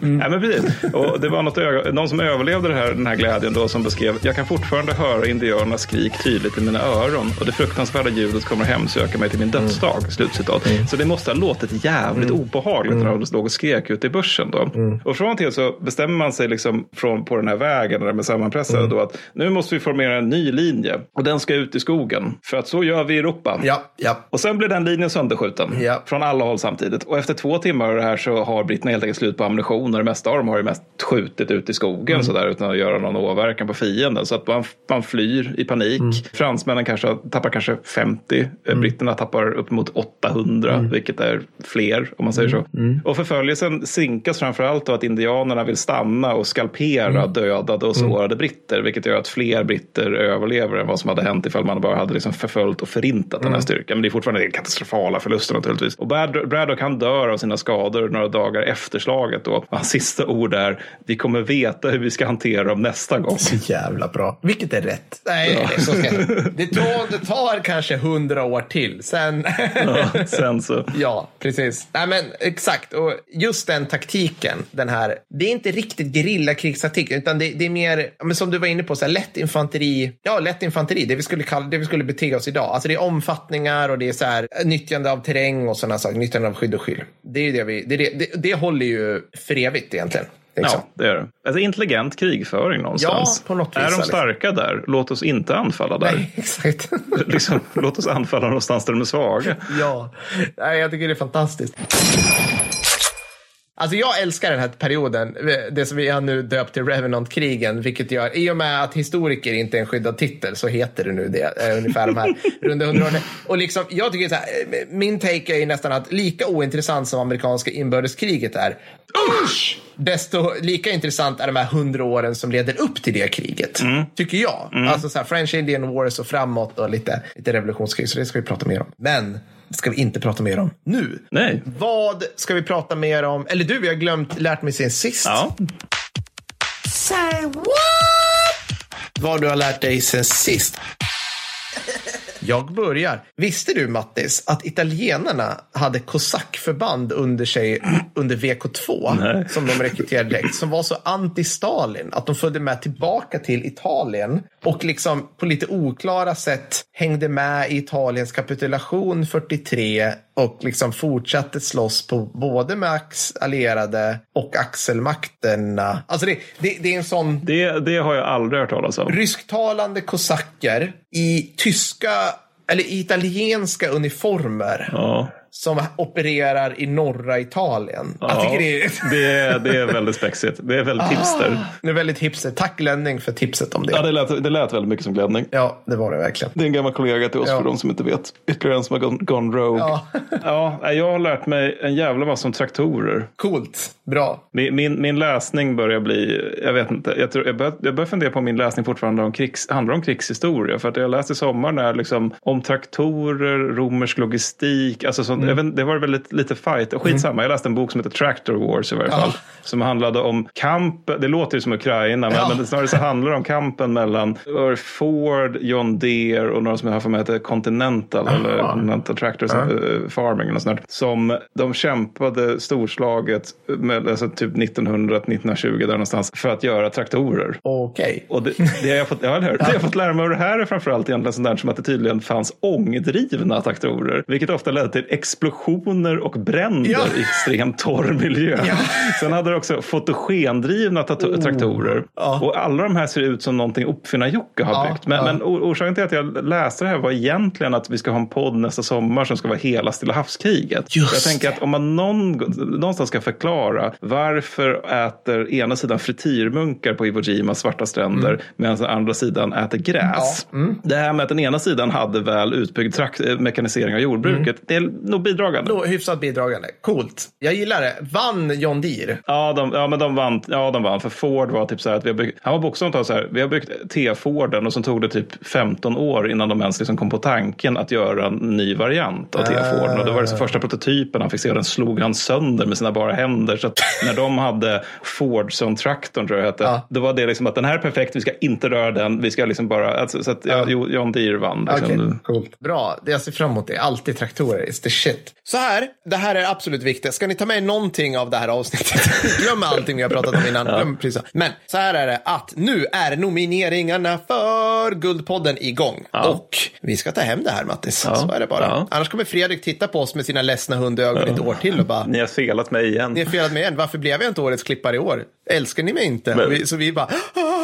ja men precis. Och det var något, någon som överlevde det här, den här glädjen då som beskrev jag kan fortfarande höra indianernas skrik tydligt i mina öron och det fruktansvärda ljudet kommer hemsöka mig till min dödsdag. Slutcitat. Så det måste ha låtit jävligt obehagligt när de låg och skrek ute i bussen. Då. Och från och till så bestämmer man sig liksom från, på den här vägen där de är sammanpressade då att nu måste vi formera en ny linje och den ska ut i skogen. För att så gör vi i Europa. Ja, ja. Och sen blir den linjen sönderskjuten Ja. från alla håll samtidigt. Och efter två timmar av det här så har britterna helt enkelt slut på ammunition. Och det mesta av dem har ju mest skjutit ut i skogen Mm. sådär utan att göra någon åverkan på fienden. Så att man, man flyr i panik. Mm. Fransmännen kanske tappar kanske 50. eh, Britterna tappar upp mot 800, Mm. vilket är fler om man säger så. Och förföljelsen sinkas framförallt av att indianerna vill stanna och skalpera Mm. Dödade och sårade britter. Vilket gör att fler britter överlever än vad som hade hänt ifall man bara hade liksom förföljt och förintat den här Mm. styrkan. Men det är fortfarande katastrofala förluster naturligtvis. Och Brad- Braddock han dör av sina skador några dagar efter slaget. Då. Hans sista ord är vi kommer veta hur vi ska hantera dem nästa gång. Så jävla bra. Vilket är rätt. Nej, så ska det, tar, det tar kanske hundra år till. Sen... Ja, sen så. (laughs) Ja, precis. Nej, men exakt. Och just den taktiken, den här, det är inte riktigt gerillakrigstaktik, utan det, det är mer, men som du var inne på, så här, lätt infanteri. Ja, lätt infanteri, det vi skulle kalla, det vi skulle bete oss idag. Alltså det är omfattningar och det är så här, nyttjande av terräng och sådana saker, nyttjande av skydd och skydd. Det är det vi, det, det, det, håller ju för evigt egentligen. Liksom. Ja, det är det. Alltså intelligent krigföring någonstans. Ja, på något vis, är de liksom. starka där, låt oss inte anfalla där. Nej, (laughs) exakt. (laughs) liksom, låt oss anfalla någonstans där de är svaga. Ja, Nej, jag tycker det är fantastiskt. Alltså jag älskar den här perioden, det som vi har nu döpt till Revenant-krigen, vilket gör, i och med att historiker inte är en skyddad titel så heter det nu det, eh, ungefär de här (laughs) runda hundra åren. Och liksom, jag tycker så här, eh, min take är nästan att lika ointressant som amerikanska inbördeskriget är, usch, desto lika intressant är de här hundra åren som leder upp till det kriget, tycker jag. Alltså så här, French Indian Wars och framåt och lite, lite revolutionskrig, så det ska vi prata mer om. Men det ska vi inte prata mer om nu. Nej. Vad ska vi prata mer om? Eller du, vi har glömt lärt mig sen sist. Ja. Say what? Vad du har lärt dig sen sist. Jag börjar. Visste du Mattis att italienarna hade kosackförband under sig under VK2 Nej. som de rekryterade direkt som var så anti-Stalin att de följde med tillbaka till Italien och liksom på lite oklara sätt hängde med i Italiens kapitulation 43 och liksom fortsatte slåss på både Max allierade och axelmakterna. Alltså det, det, det är en sån Det, det har jag aldrig hört talas om. rysktalande kosacker i tyska eller italienska uniformer Ja. Som opererar i norra Italien. Jag Ja, tycker det är, det, är, det är väldigt spexigt. Det är väldigt hipster. det är väldigt hipster. Tack Lenning för tipset om det. Ja, det lät, det lät väldigt mycket som glädning. Ja, det var det verkligen. Det är en gammal kollega till oss Ja. för de som inte vet. Ytterligare en som har gone, gone rogue. Ja. Ja. jag har lärt mig en jävla massa om traktorer. Coolt. Bra. Min, min, min läsning börjar bli, jag vet inte, jag, tror, jag, börjar, jag börjar fundera på om min läsning fortfarande om krigs, handlar om krigshistoria. För att jag läste i sommar när liksom, om traktorer, romersk logistik, alltså sånt, jag vet, det var väldigt lite fight. Och skitsamma, jag läste en bok som heter Tractor Wars i varje fall. Som handlade om kamp, det låter ju som Ukraina, men, Ja. men snarare så handlar det om kampen mellan Ford, John Deere och några som jag har för mig heter Continental, eller Continental Tractors eh, Farming eller sånt där, Som de kämpade storslaget med, alltså typ 1900-1920 där någonstans för att göra traktorer. Okej. Och det, det, har jag fått, ja, det har jag fått lära mig. Och det här är framförallt egentligen sånt där som att det tydligen fanns ångdrivna traktorer. Vilket ofta ledde till explosioner och bränder Ja. i extremt torr miljö. Ja. Sen hade det också fotogendrivna tat- traktorer. Oh. Ja. Och alla de här ser ut som någonting Uppfinnar-Jocke har byggt. Men, men or- orsaken till att jag läste det här var egentligen att vi ska ha en podd nästa sommar som ska vara hela Stilla havskriget. Just jag tänker att om man någon, någonstans ska förklara varför äter ena sidan frityrmunkar på Iwo Jimas svarta stränder medan den andra sidan äter gräs. Mm. Mm. Det här med att den ena sidan hade väl utbyggd mekanisering av jordbruket, det är nog bidragande. Då, hyfsat bidragande. Coolt. Jag gillar det. Vann John Deere? Ja, de, ja, men de vann. Ja, de vann. För Ford var typ så här att vi har byggt, han var bokstavligt talat så här, vi har byggt T-Forden och så tog det typ 15 år innan de ens liksom kom på tanken att göra en ny variant av T-Forden. Och det var det så första prototypen han fick se och den slog han sönder med sina bara händer. Så att när de hade Fordson-traktorn tror jag hette, Ja. då var det liksom att den här är perfekt, vi ska inte röra den, vi ska liksom bara, alltså, så att ja, Jo- John Deere vann. Liksom. Okej, coolt. Bra, Det jag ser fram emot det. Alltid traktorer, it's the shit. Så här, det här är absolut viktigt. Ska ni ta med någonting av det här avsnittet? (laughs) Glöm allting vi har pratat om innan. Glöm precis. Men så här är det att nu är nomineringarna för Guldpodden igång. Och vi ska ta hem det här Mattis. Så är det bara. Ja. Annars kommer Fredrik titta på oss med sina ledsna hundögon ett år till och bara Ni har felat mig igen. ni har felat mig igen. Varför blev jag inte årets klippare i år? Älskar ni mig inte? Men- vi, så vi bara, "Ah, förlåt.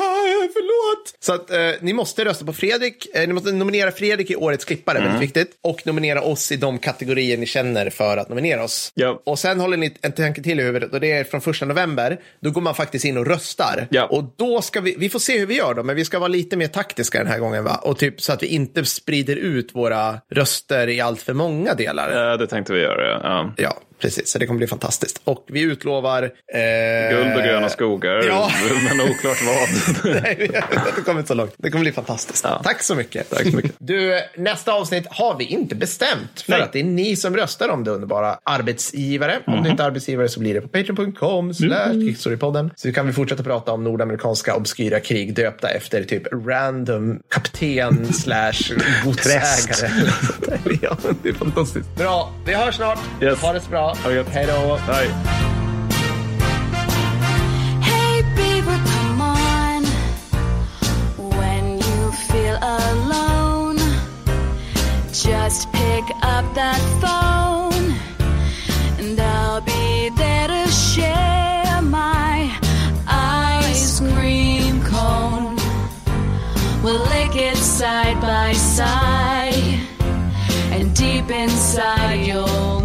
Så att eh, ni måste rösta på Fredrik. Eh, ni måste nominera Fredrik i årets klippare, Mm. väldigt viktigt. Och nominera oss i de kategorier ni känner för att nominera oss. Ja. Och sen håller ni en tanke till i huvudet och det är från första november. Då går man faktiskt in och röstar. Ja. Och då ska vi, vi får se hur vi gör då, men vi ska vara lite mer taktiska den här gången va? Och typ så att vi inte sprider ut våra röster i allt för många delar. Ja, det tänkte vi göra. Ja. Ja. Ja, precis. Så det kommer bli fantastiskt. Och vi utlovar... Eh... Guld och gröna skogar, Ja. (laughs) men oklart vad. (laughs) Nej, vi har inte så långt. Det kommer bli fantastiskt. Tack så mycket. Tack så mycket. Du, nästa avsnitt har vi inte bestämt. För Nej. att det är ni som röstar om det underbara arbetsgivare. Om det inte är arbetsgivare så blir det på patreon.com slash kickstorypodden. Så kan vi fortsätta prata om nordamerikanska obskyra krig döpta efter typ random kapten (laughs) slash godsägare. ja, det är fantastiskt. Bra, vi hörs snart. Yes. Ha det så bra. Ha det gött. Hej då. Nej. Hey, beaver, come on. When you feel alone, just pick up that phone, and I'll be there to share my ice cream cone. We'll lick it side by side, and deep inside, you'll